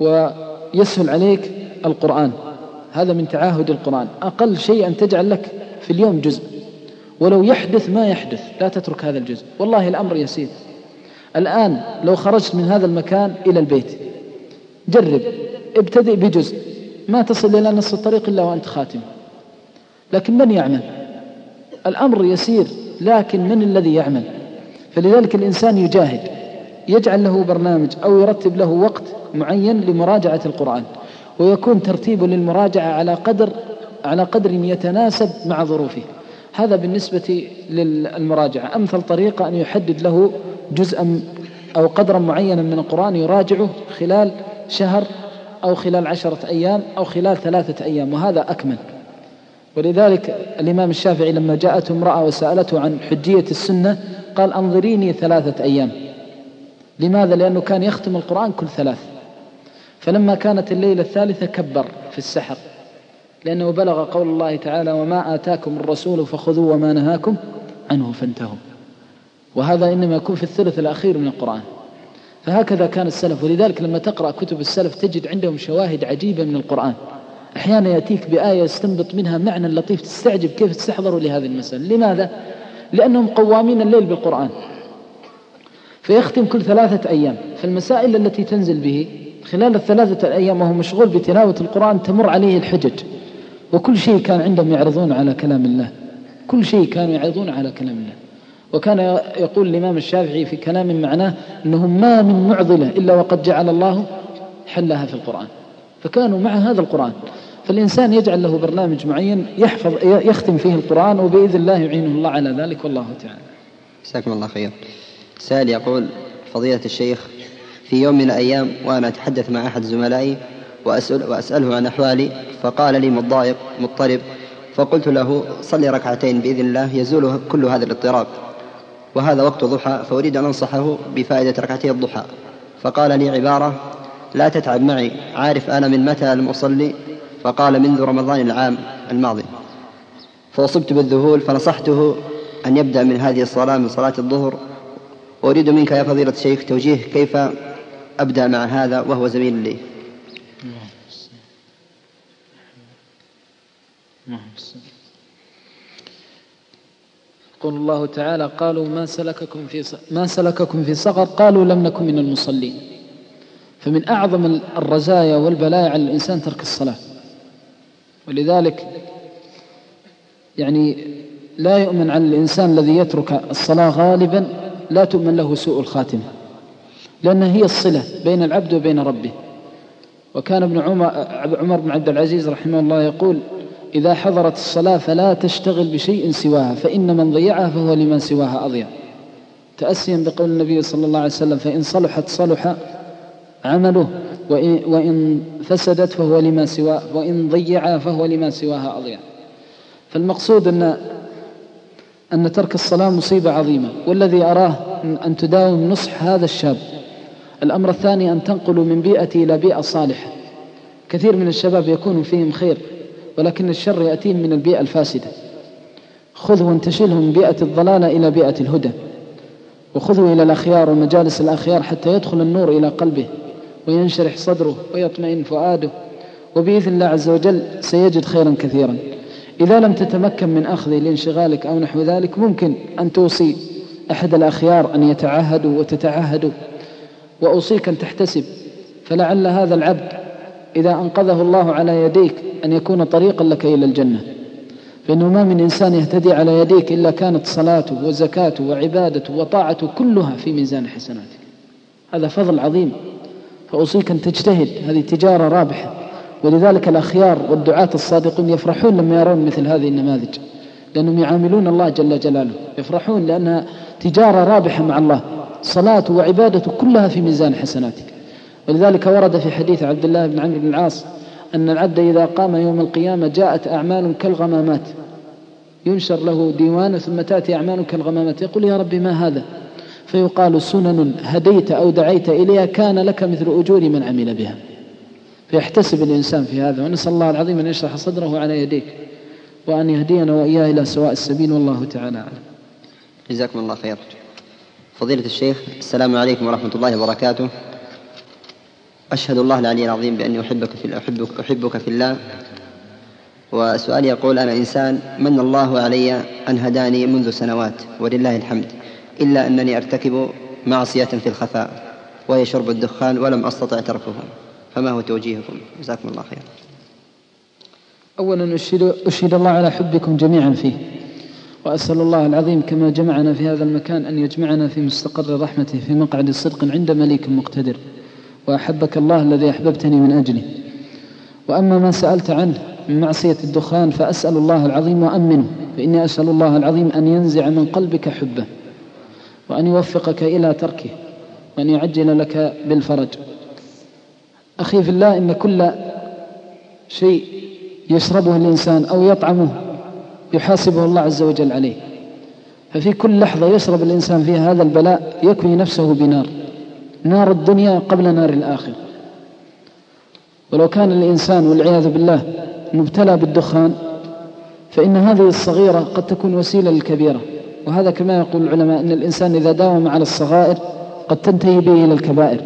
ويسهل عليك القرآن. هذا من تعاهد القرآن. أقل شيء أن تجعل لك في اليوم جزء. ولو يحدث ما يحدث لا تترك هذا الجزء. والله الأمر يسير. الآن لو خرجت من هذا المكان إلى البيت جرب ابتدئ بجزء. ما تصل إلى نص الطريق إلا وأنت خاتم. لكن من يعمل؟ الأمر يسير لكن من الذي يعمل؟ فلذلك الإنسان يجاهد يجعل له برنامج أو يرتب له وقت معين لمراجعة القرآن. ويكون ترتيبه للمراجعة على قدر على قدر يتناسب مع ظروفه. هذا بالنسبة للمراجعة. أمثل طريقة أن يحدد له جزءا أو قدرا معينا من القرآن يراجعه خلال شهر أو خلال عشرة أيام أو خلال ثلاثة أيام وهذا أكمل. ولذلك الإمام الشافعي لما جاءته امرأة وسألته عن حجية السنة قال أنظريني ثلاثة أيام. لماذا؟ لأنه كان يختم القرآن كل ثلاث. فلما كانت الليلة الثالثة كبر في السحر لأنه بلغ قول الله تعالى وما آتاكم الرسول فخذوا وما نهاكم عنه فانتهوا. وهذا إنما يكون في الثلث الأخير من القرآن. فهكذا كان السلف ولذلك لما تقرأ كتب السلف تجد عندهم شواهد عجيبة من القرآن. أحيانا يأتيك بآية يستنبط منها معنى لطيف تستعجب كيف استحضروا لهذه المسألة. لماذا؟ لأنهم قوامين الليل بالقرآن. فيختم كل ثلاثة أيام. فالمسائل التي تنزل به خلال الثلاثة الأيام وهو مشغول بتلاوة القرآن تمر عليه الحجج. وكل شيء كان عندهم يعرضون على كلام الله. كل شيء كانوا يعرضون على كلام الله. وكان يقول الإمام الشافعي في كلام معناه أنهم ما من معضلة إلا وقد جعل الله حلها في القرآن. فكانوا مع هذا القرآن. فالإنسان يجعل له برنامج معين يحفظ يختم فيه القرآن وبإذن الله يعينه الله على ذلك والله تعالى. جزاكم الله خير. سائل يقول فضيلة الشيخ في يوم من الأيام وأنا أتحدث مع أحد زملائي وأسأل وأسأله عن أحوالي فقال لي متضايق مضطرب فقلت له صلي ركعتين بإذن الله يزول كل هذا الاضطراب. وهذا وقت ضحى فأريد أن أنصحه بفائدة ركعتي الضحى. فقال لي عبارة لا تتعب معي عارف أنا من متى لم أصلي؟ فقال منذ رمضان العام الماضي. فأصبت بالذهول فنصحته أن يبدأ من هذه الصلاة من صلاة الظهر. وأريد منك يا فضيلة الشيخ توجيه كيف أبدأ مع هذا وهو زميل لي. يقول الله تعالى قالوا ما سلككم في ما سلككم في سقر قالوا لم نكن من المصلين. فمن أعظم الرزايا والبلايا على الإنسان ترك الصلاة. ولذلك يعني لا يؤمن على الإنسان الذي يترك الصلاة غالبا لا تؤمن له سوء الخاتمة. لأنها هي الصلة بين العبد وبين ربه. وكان ابن عمر, عمر بن عبد العزيز رحمه الله يقول إذا حضرت الصلاة فلا تشتغل بشيء سواها فإن من ضيعها فهو لمن سواها أضيع. تأسيا بقول النبي صلى الله عليه وسلم فإن صلحت صلح عمله وإن, فسدت فهو لما سواه وإن ضيعها فهو لما سواها أضيع. فالمقصود أن أن ترك الصلاة مصيبة عظيمة والذي أراه أن تداوم نصح هذا الشاب. الأمر الثاني أن تنقلوا من بيئة إلى بيئة صالحة. كثير من الشباب يكون فيهم خير ولكن الشر يأتيهم من البيئة الفاسدة. خذوا وانتشلهم من بيئة الضلالة إلى بيئة الهدى. وخذوا إلى الأخيار ومجالس الأخيار حتى يدخل النور إلى قلبه وينشرح صدره ويطمئن فؤاده. وبإذن الله عز وجل سيجد خيرا كثيرا. إذا لم تتمكن من أخذه لانشغالك أو نحو ذلك ممكن أن توصي أحد الأخيار أن يتعهدوا وتتعهدوا وأوصيك أن تحتسب فلعل هذا العبد إذا أنقذه الله على يديك أن يكون طريقا لك إلى الجنة. فإنه ما من إنسان يهتدي على يديك إلا كانت صلاته وزكاته وعبادته وطاعته كلها في ميزان حسناتك. هذا فضل عظيم. فأوصيك أن تجتهد هذه تجارة رابحة. ولذلك الأخيار والدعاة الصادقون يفرحون لما يرون مثل هذه النماذج. لأنهم يعاملون الله جل جلاله. يفرحون لأنها تجارة رابحة مع الله. صلاة وعبادة كلها في ميزان حسناتك. ولذلك ورد في حديث عبد الله بن عمرو بن العاص أن العبد إذا قام يوم القيامة جاءت أعمال كالغمامات. ينشر له ديوان ثم تأتي أعمال كالغمامات. يقول يا ربي ما هذا؟ فيقال سنن هديت أو دعيت إليها كان لك مثل أجور من عمل بها. فيحتسب الإنسان في هذا. ونسأل الله العظيم أن يشرح صدره على يديك وأن يهدينا وإياه إلى سواء السبيل والله تعالى أعلم. جزاكم الله خير فضيلة الشيخ السلام عليكم ورحمة الله وبركاته. أشهد الله العلي العظيم بأني أحبك في أحبك, أحبك في الله. وسؤالي يقول أنا إنسان من الله علي أن هداني منذ سنوات ولله الحمد إلا أنني أرتكب معصية في الخفاء وهي شرب الدخان ولم أستطع تركه فما هو توجيهكم؟ جزاكم الله خيرا. أولا أشهد, أشهد الله على حبكم جميعا فيه. وأسأل الله العظيم كما جمعنا في هذا المكان أن يجمعنا في مستقر رحمته في مقعد صدق عند مليك مقتدر. وأحبك الله الذي أحببتني من أجله. وأما ما سألت عنه من معصية الدخان فأسأل الله العظيم وأمنه فإني أسأل الله العظيم أن ينزع من قلبك حبه وأن يوفقك إلى تركه وأن يعجل لك بالفرج. أخي في الله إن كل شيء يشربه الإنسان أو يطعمه يحاسبه الله عز وجل عليه. ففي كل لحظة يشرب الإنسان فيها هذا البلاء يكوي نفسه بنار. نار الدنيا قبل نار الآخرة. ولو كان الإنسان والعياذ بالله مبتلى بالدخان فإن هذه الصغيرة قد تكون وسيلة للكبيرة. وهذا كما يقول العلماء أن الإنسان إذا داوم على الصغائر قد تنتهي به إلى الكبائر.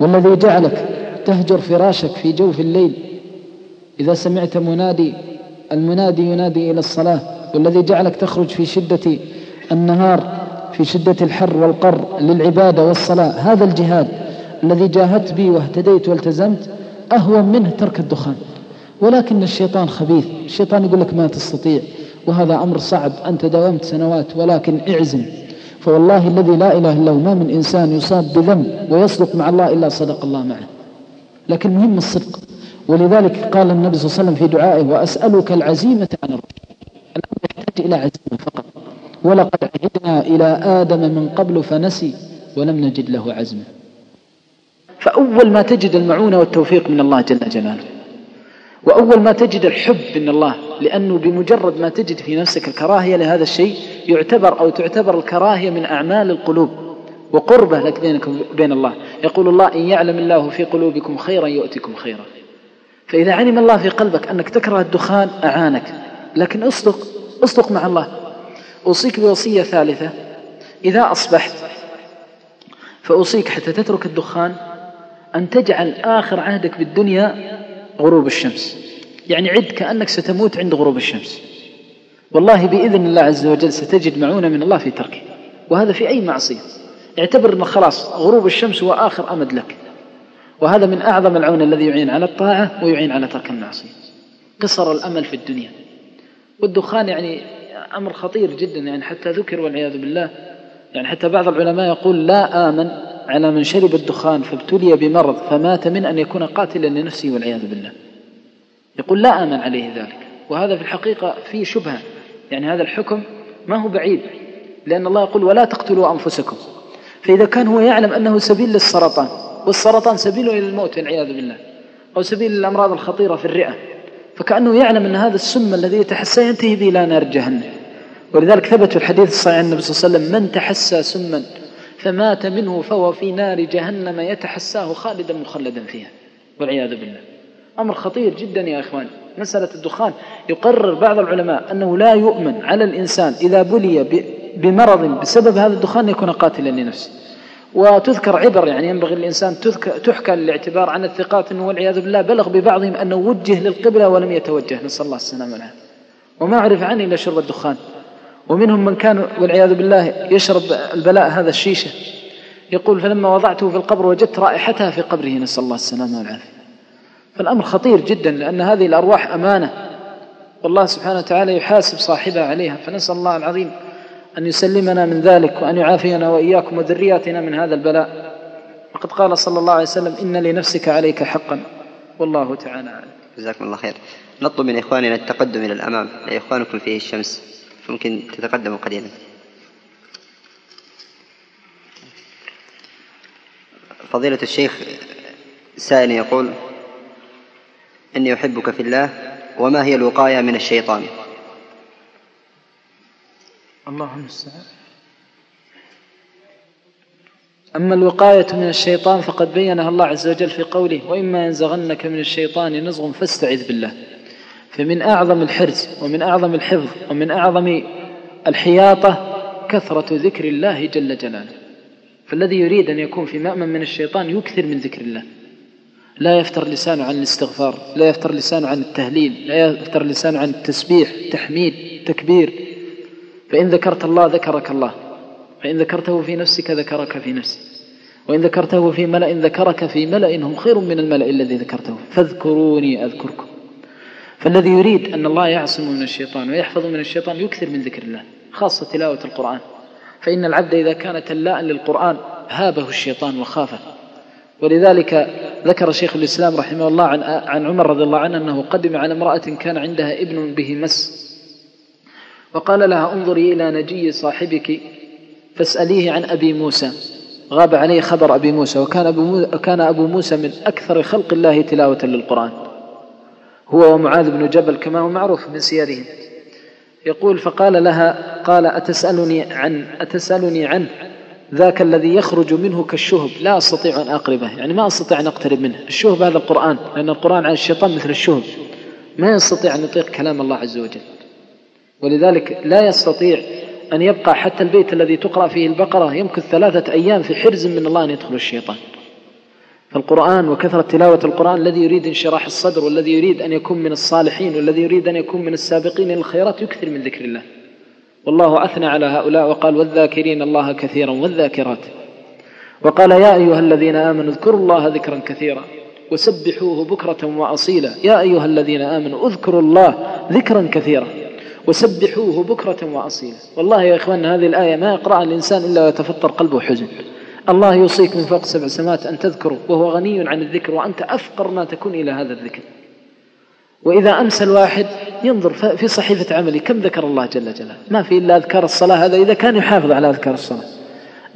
والذي جعلك تهجر فراشك في جوف الليل إذا سمعت منادي المنادي ينادي إلى الصلاة والذي جعلك تخرج في شدة النهار في شدة الحر والقر للعبادة والصلاة. هذا الجهاد الذي جاهدت به واهتديت والتزمت أهون منه ترك الدخان. ولكن الشيطان خبيث. الشيطان يقول لك ما تستطيع وهذا أمر صعب. أنت داومت سنوات ولكن اعزم. فوالله الذي لا إله إلا هو ما من إنسان يصاب بذنب ويصدق مع الله إلا صدق الله معه. لكن مهم الصدق. ولذلك قال النبي صلى الله عليه وسلم في دعائه وأسألك العزيمة عن الرشد الأمر يحتاج إلى عزيمة فقط. ولقد عهدنا إلى آدم من قبل فنسي ولم نجد له عزما فأول ما تجد المعونة والتوفيق من الله جل جلاله. وأول ما تجد الحب من الله لأنه بمجرد ما تجد في نفسك الكراهية لهذا الشيء يعتبر أو تعتبر الكراهية من أعمال القلوب وقربة لك بينك وبين الله. يقول الله إن يعلم الله في قلوبكم خيرا يؤتكم خيرا. فإذا علم الله في قلبك أنك تكره الدخان أعانك. لكن اصدق اصدق مع الله. أوصيك بوصية ثالثة. إذا أصبحت فأوصيك حتى تترك الدخان أن تجعل آخر عهدك بالدنيا غروب الشمس. يعني عد كأنك ستموت عند غروب الشمس. والله بإذن الله عز وجل ستجد معونة من الله في تركه. وهذا في أي معصية. اعتبر أنه خلاص غروب الشمس هو آخر أمد لك. وهذا من أعظم العون الذي يعين على الطاعة ويعين على ترك المعصية. قصر الأمل في الدنيا. والدخان يعني أمر خطير جدا يعني حتى ذكر والعياذ بالله. يعني حتى بعض العلماء يقول لا آمن على من شرب الدخان فابتلي بمرض فمات من أن يكون قاتلا لنفسه والعياذ بالله. يقول لا آمن عليه ذلك. وهذا في الحقيقة فيه شبهة. يعني هذا الحكم ما هو بعيد لأن الله يقول ولا تقتلوا أنفسكم. فإذا كان هو يعلم أنه سبيل للسرطان والسرطان سبيل إلى الموت والعياذ بالله. أو سبيل للأمراض الخطيرة في الرئة. فكأنه يعلم أن هذا السم الذي يتحسى ينتهي به إلى نار جهنم. ولذلك ثبت في الحديث الصحيح عن النبي صلى الله عليه وسلم من تحسى سما فمات منه فهو في نار جهنم يتحساه خالدا مخلدا فيها. والعياذ بالله. أمر خطير جدا يا إخوان. مسألة الدخان. يقرر بعض العلماء أنه لا يؤمن على الإنسان إذا بلي بمرض بسبب هذا الدخان يكون قاتلا لنفسه. وتذكر عبر يعني ينبغي الإنسان تحكى للاعتبار عن الثقات أنه والعياذ بالله بلغ ببعضهم أنه وجه للقبلة ولم يتوجه. نسأل الله السلامة والعافية. وما عرف عنه إلا شرب الدخان. ومنهم من كان والعياذ بالله يشرب البلاء هذا الشيشة. يقول فلما وضعته في القبر وجدت رائحتها في قبره. نسأل الله السلامة والعافية. فالأمر خطير جدا لأن هذه الأرواح أمانة. والله سبحانه وتعالى يحاسب صاحبها عليها. فنسأل الله العظيم أن يسلمنا من ذلك وأن يعافينا وإياكم وذرياتنا من هذا البلاء. وقد قال صلى الله عليه وسلم إن لنفسك عليك حقا. والله تعالى أعلم. جزاكم الله خير. نطلب من إخواننا التقدم إلى الأمام. إخوانكم فيه الشمس. ممكن تتقدموا قليلا. فضيلة الشيخ سائل يقول إني أحبك في الله وما هي الوقاية من الشيطان؟ الله المستعان أما الوقاية من الشيطان فقد بينها الله عز وجل في قوله وإما ينزغنك من الشيطان نزغ فاستعذ بالله. فمن أعظم الحرز ومن أعظم الحفظ ومن أعظم الحياطة كثرة ذكر الله جل جلاله. فالذي يريد أن يكون في مأمن من الشيطان يكثر من ذكر الله. لا يفتر لسانه عن الاستغفار لا يفتر لسانه عن التهليل لا يفتر لسانه عن التسبيح تحميد تكبير. فإن ذكرت الله ذكرك الله. فإن ذكرته في نفسك ذكرك في نفسك. وإن ذكرته في ملأ ذكرك في ملأ هم خير من الملأ الذي ذكرته. فاذكروني أذكركم. فالذي يريد أن الله يعصم من الشيطان ويحفظ من الشيطان يكثر من ذكر الله خاصة تلاوة القرآن. فإن العبد إذا كان تلاء للقرآن هابه الشيطان وخافه. ولذلك ذكر شيخ الإسلام رحمه الله عن, عن عمر رضي الله عنه أنه قدم على امرأة كان عندها ابن به مس. وقال لها انظري إلى نجي صاحبك فاسأليه عن أبي موسى. غاب عليه خبر أبي موسى وكان أبو, كان أبو موسى من أكثر خلق الله تلاوة للقرآن. هو ومعاذ بن جبل كما هو معروف من سيرهم. يقول فقال لها قال أتسألني عن أتسألني عنه ذاك الذي يخرج منه كالشهب. لا أستطيع أن أقربه يعني ما أستطيع أن أقترب منه. الشهب هذا القرآن لأن القرآن عن الشيطان مثل الشهب. ما يستطيع أن يطيق كلام الله عز وجل. ولذلك لا يستطيع أن يبقى حتى البيت الذي تقرأ فيه البقرة يمكث ثلاثة أيام في حرز من الله أن يدخل الشيطان. فالقرآن وكثرة تلاوة القرآن الذي يريد انشراح الصدر والذي يريد أن يكون من الصالحين والذي يريد أن يكون من السابقين إلى الخيرات يكثر من ذكر الله. والله أثنى على هؤلاء وقال والذاكرين الله كثيرا والذاكرات. وقال يا أيها الذين آمنوا اذكروا الله ذكرا كثيرا وسبحوه بكرة وأصيلا. يا أيها الذين آمنوا اذكروا الله ذكرا كثيرا. وسبحوه بكرة وأصيلا. والله يا إخوان هذه الآية ما يقرأها الإنسان إلا ويتفطر قلبه حزن. الله يوصيك من فوق سبع سماوات أن تذكره وهو غني عن الذكر وأنت أفقر ما تكون إلى هذا الذكر. وإذا أمسى الواحد ينظر في صحيفة عملي كم ذكر الله جل جلاله؟ ما في إلا أذكار الصلاة. هذا إذا كان يحافظ على أذكار الصلاة.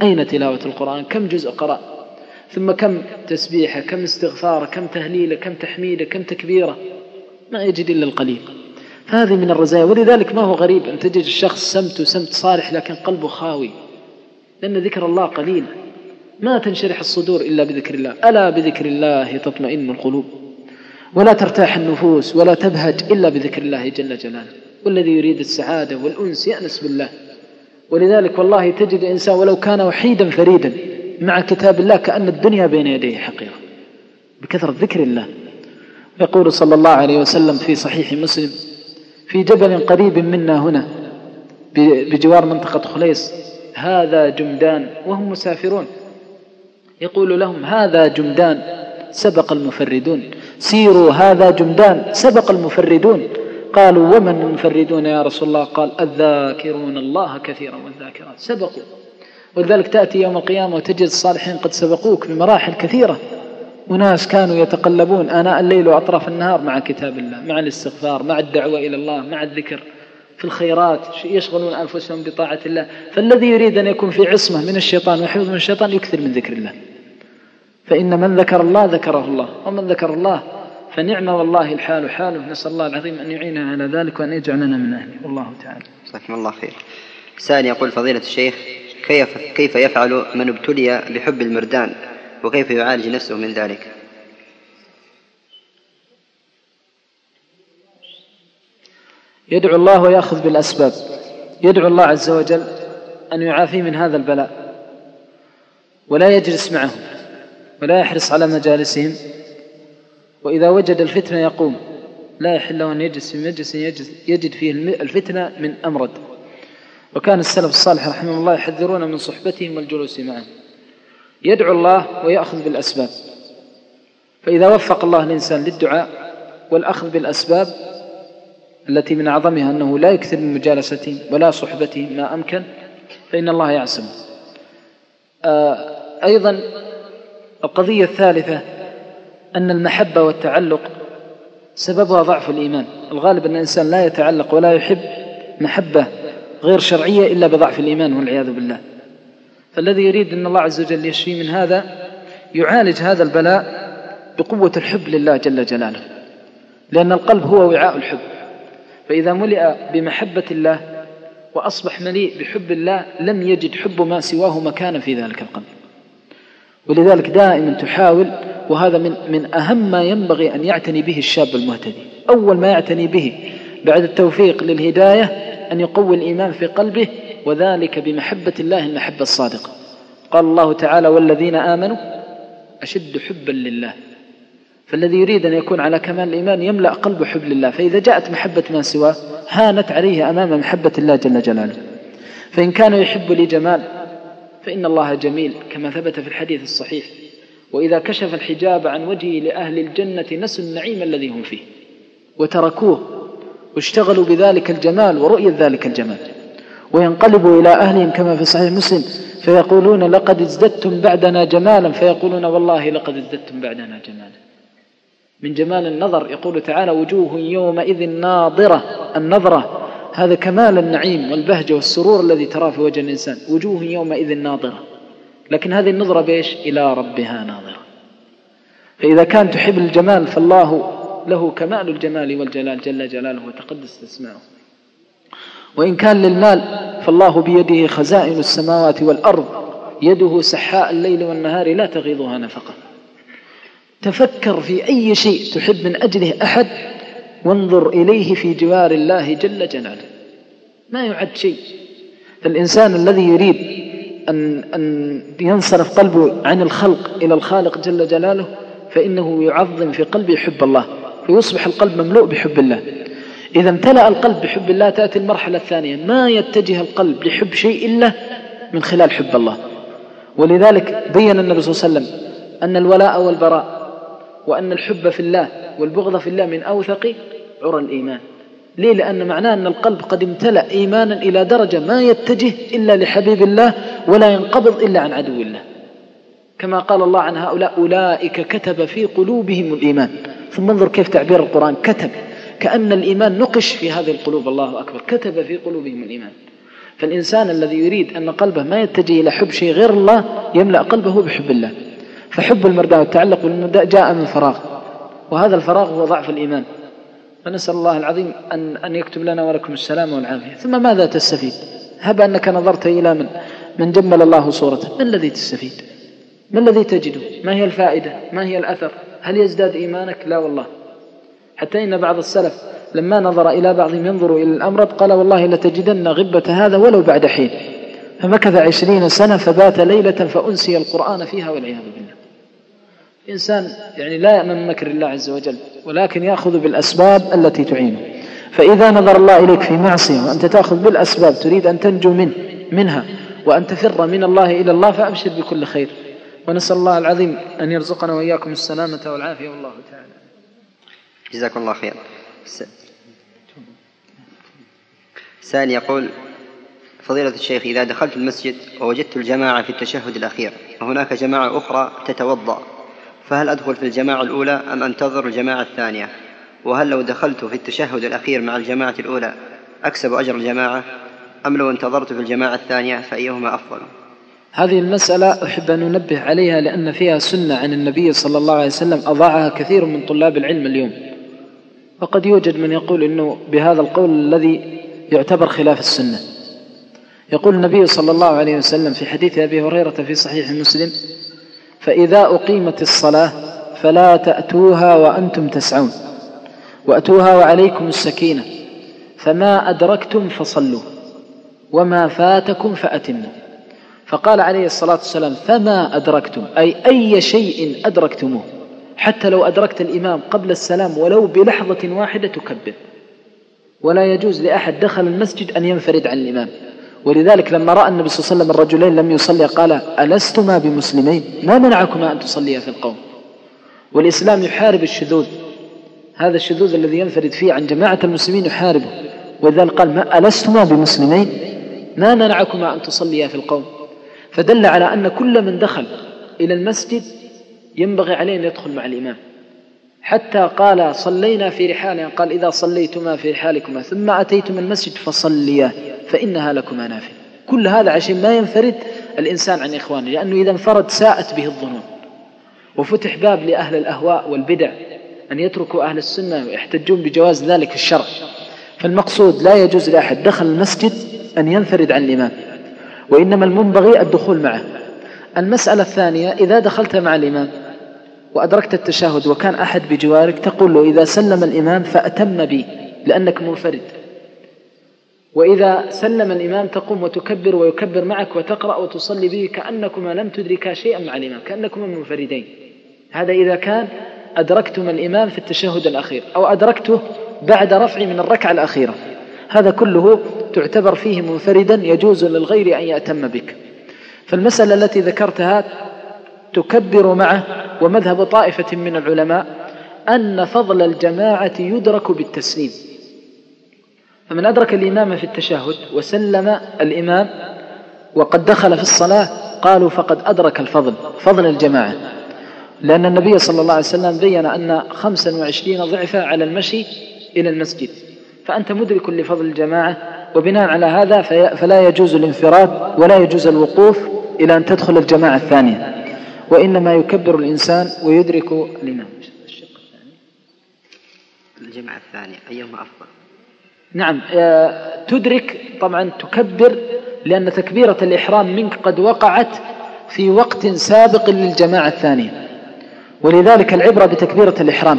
أين تلاوة القرآن؟ كم جزء قرأ؟ ثم كم تسبيحة كم استغفار كم تهليله كم تحميده كم تكبيره ما يجد إلا القليل. هذه من الرزايا. ولذلك ما هو غريب أن تجد الشخص سمت سمت صالح لكن قلبه خاوي. لأن ذكر الله قليل. ما تنشرح الصدور إلا بذكر الله. ألا بذكر الله تطمئن القلوب. ولا ترتاح النفوس ولا تبهج إلا بذكر الله جل جلاله. والذي يريد السعادة والأنس يأنس بالله. ولذلك والله تجد إنسان ولو كان وحيدا فريدا مع كتاب الله كأن الدنيا بين يديه حقيقة. بكثرة ذكر الله. يقول صلى الله عليه وسلم في صحيح مسلم في جبل قريب منا هنا بجوار منطقة خليص. هذا جمدان وهم مسافرون. يقول لهم هذا جمدان سبق المفردون. سيروا هذا جمدان سبق المفردون. قالوا ومن المفردون يا رسول الله؟ قال الذاكرون الله كثيرا والذاكرات سبقوا. ولذلك تأتي يوم القيامة وتجد الصالحين قد سبقوك بمراحل كثيرة. وناس كانوا يتقلبون. آناء الليل وأطراف النهار مع كتاب الله مع الاستغفار مع الدعوة إلى الله مع الذكر في الخيرات يشغلون أنفسهم بطاعة الله. فالذي يريد أن يكون في عصمة من الشيطان وحفظ من الشيطان يكثر من ذكر الله. فإن من ذكر الله ذكره الله ومن ذكر الله فنعم والله الحال حاله. نسأل الله العظيم أن يعيننا على ذلك وأن يجعلنا من أهله. والله تعالى. جزاكم الله خير. سائل يقول فضيلة الشيخ كيف كيف يفعل من ابتلي بحب المردان؟ وكيف يعالج نفسه من ذلك؟ يدعو الله ويأخذ بالأسباب. يدعو الله عز وجل أن يعافيه من هذا البلاء. ولا يجلس معهم ولا يحرص على مجالسهم. وإذا وجد الفتنة يقوم. لا يحل له أن يجلس في مجلس يجد فيه الفتنة من أمرد وكان السلف الصالح رحمه الله يحذرون من صحبتهم والجلوس معهم. يدعو الله ويأخذ بالأسباب. فإذا وفق الله الإنسان للدعاء والأخذ بالأسباب التي من أعظمها أنه لا يكثر من مجالستهم ولا صحبتهم ما أمكن فإن الله يعصم آه، أيضا القضية الثالثة أن المحبة والتعلق سببها ضعف الإيمان. الغالب أن الإنسان لا يتعلق ولا يحب محبة غير شرعية إلا بضعف الإيمان والعياذ بالله. فالذي يريد أن الله عز وجل يشفي من هذا يعالج هذا البلاء بقوة الحب لله جل جلاله. لأن القلب هو وعاء الحب. فإذا ملئ بمحبة الله وأصبح مليء بحب الله لم يجد حب ما سواه مكانا في ذلك القلب. ولذلك دائما تحاول وهذا من من أهم ما ينبغي أن يعتني به الشاب المهتدي. أول ما يعتني به بعد التوفيق للهداية أن يقوي الإيمان في قلبه وذلك بمحبة الله المحبة الصادقة. قال الله تعالى والذين آمنوا أشد حبا لله. فالذي يريد أن يكون على كمال الإيمان يملأ قلبه حب لله فإذا جاءت محبة ما سواه هانت عليه أمام محبة الله جل جلاله. فإن كان يحب لجمال فإن الله جميل كما ثبت في الحديث الصحيح. وإذا كشف الحجاب عن وجهه لأهل الجنة نسوا النعيم الذي هم فيه. وتركوه واشتغلوا بذلك الجمال ورؤية ذلك الجمال. وينقلبوا إلى أهلهم كما في صحيح مسلم فيقولون لقد ازددتم بعدنا جمالا فيقولون والله لقد ازددتم بعدنا جمالا. من جمال النظر يقول تعالى وجوه يومئذ ناظرة النظرة هذا كمال النعيم والبهجة والسرور الذي تراه في وجه الإنسان. وجوه يومئذ ناظرة لكن هذه النظرة بإيش؟ إلى ربها ناظرة. فإذا كان تحب الجمال فالله له كمال الجمال والجلال جل جلاله وتقدس أسماؤه. وإن كان للمال فالله بيده خزائن السماوات والأرض. يده سحاء الليل والنهار لا تغيضها نفقة. تفكر في أي شيء تحب من أجله أحد وانظر إليه في جوار الله جل جلاله. ما يعد شيء. فالإنسان الذي يريد أن, أن ينصرف قلبه عن الخلق إلى الخالق جل جلاله فإنه يعظم في قلبه حب الله. فيصبح القلب مملوء بحب الله. إذا امتلأ القلب بحب الله تأتي المرحلة الثانية. ما يتجه القلب لحب شيء إلا من خلال حب الله. ولذلك بين النبي صلى الله عليه وسلم أن الولاء والبراء وأن الحب في الله والبغض في الله من أوثق عرى الإيمان. ليه؟ لأن معناه أن القلب قد امتلأ إيمانا إلى درجة ما يتجه إلا لحبيب الله ولا ينقبض إلا عن عدو الله. كما قال الله عن هؤلاء أولئك كتب في قلوبهم الإيمان. ثم انظر كيف تعبير القرآن. كتب. كأن الإيمان نقش في هذه القلوب. الله أكبر. كتب في قلوبهم الإيمان. فالإنسان الذي يريد أن قلبه ما يتجه إلى حب شيء غير الله يملأ قلبه بحب الله. فحب المرداء والتعلق بالمرداء جاء من فراغ. وهذا الفراغ هو ضعف الإيمان. فنسأل الله العظيم أن, أن يكتب لنا ولكم السلامة والعافية. ثم ماذا تستفيد؟ هب أنك نظرت إلى من؟ من جمل الله صورته. ما الذي تستفيد؟ ما الذي تجده؟ ما هي الفائدة؟ ما هي الأثر؟ هل يزداد إيمانك؟ لا والله. حتى إن بعض السلف لما نظر إلى بعضهم ينظر إلى الأمرد قال والله لتجدن غبة هذا ولو بعد حين. فمكث عشرين سنة فبات ليلة فأنسي القرآن فيها والعياذ بالله. إنسان يعني لا يأمن مكر الله عز وجل ولكن يأخذ بالأسباب التي تعينه فإذا نظر الله إليك في معصية وأنت تأخذ بالأسباب تريد أن تنجو من منها وأن تفر من الله إلى الله فأبشر بكل خير. ونسأل الله العظيم أن يرزقنا وإياكم السلامة والعافية والله تعالى. جزاكم الله خير. سائل يقول فضيلة الشيخ إذا دخلت المسجد ووجدت الجماعة في التشهد الأخير وهناك جماعة أخرى تتوضأ فهل أدخل في الجماعة الأولى أم أنتظر الجماعة الثانية؟ وهل لو دخلت في التشهد الأخير مع الجماعة الأولى أكسب أجر الجماعة؟ أم لو انتظرت في الجماعة الثانية فأيهما أفضل؟ هذه المسألة أحب أن ننبه عليها لأن فيها سنة عن النبي صلى الله عليه وسلم أضاعها كثير من طلاب العلم اليوم. وقد يوجد من يقول أنه بهذا القول الذي يعتبر خلاف السنة. يقول النبي صلى الله عليه وسلم في حديث أبي هريرة في صحيح مسلم فإذا أقيمت الصلاة فلا تأتوها وأنتم تسعون وأتوها وعليكم السكينة فما أدركتم فصلوا وما فاتكم فأتموا. فقال عليه الصلاة والسلام فما أدركتم؟ أي أي شيء أدركتموه؟ حتى لو أدركت الإمام قبل السلام ولو بلحظة واحدة تكبر. ولا يجوز لأحد دخل المسجد أن ينفرد عن الإمام. ولذلك لما رأى النبي صلى الله عليه وسلم الرجلين لم يصلي قال ألستما بمسلمين؟ ما منعكما أن تصليا في القوم؟ والإسلام يحارب الشذوذ. هذا الشذوذ الذي ينفرد فيه عن جماعة المسلمين يحاربه. ولذلك قال ما ألستما بمسلمين؟ ما منعكما أن تصليا في القوم؟ فدل على أن كل من دخل إلى المسجد ينبغي عليه أن يدخل مع الإمام. حتى قال صلينا في رحالنا قال إذا صليتما في رحالكما ثم أتيتم المسجد فصليا فإنها لكما نافلة. كل هذا عشان ما ينفرد الإنسان عن إخوانه لأنه إذا انفرد ساءت به الظنون. وفتح باب لأهل الأهواء والبدع أن يتركوا أهل السنة ويحتجون بجواز ذلك الشرع. فالمقصود لا يجوز لأحد دخل المسجد أن ينفرد عن الإمام. وإنما المنبغي الدخول معه. المسألة الثانية إذا دخلت مع الإمام وأدركت التشهد وكان أحد بجوارك تقول له إذا سلم الإمام فأتم بي لأنك منفرد. وإذا سلم الإمام تقوم وتكبر ويكبر معك وتقرأ وتصلي به كأنكما لم تدركا شيئا مع الإمام كأنكما منفردين. هذا إذا كان أدركتما الإمام في التشهد الأخير أو أدركته بعد رفع من الركعة الأخيرة. هذا كله تعتبر فيه منفردا يجوز للغير أن يأتم بك. فالمسألة التي ذكرتها تكبر معه ومذهب طائفة من العلماء أن فضل الجماعة يدرك بالتسليم. فمن أدرك الإمام في التشهد وسلم الإمام وقد دخل في الصلاة قالوا فقد أدرك الفضل فضل الجماعة. لأن النبي صلى الله عليه وسلم بين أن خمسا وعشرين ضعفا على المشي إلى المسجد. فأنت مدرك لفضل الجماعة وبناء على هذا فلا يجوز الانفراد ولا يجوز الوقوف إلى أن تدخل الجماعة الثانية. وإنما يكبر الإنسان ويدرك الإمام. الجماعة الثانية أيهما أفضل؟ نعم آه، تدرك طبعا تكبر لأن تكبيرة الإحرام منك قد وقعت في وقت سابق للجماعة الثانية. ولذلك العبرة بتكبيرة الإحرام.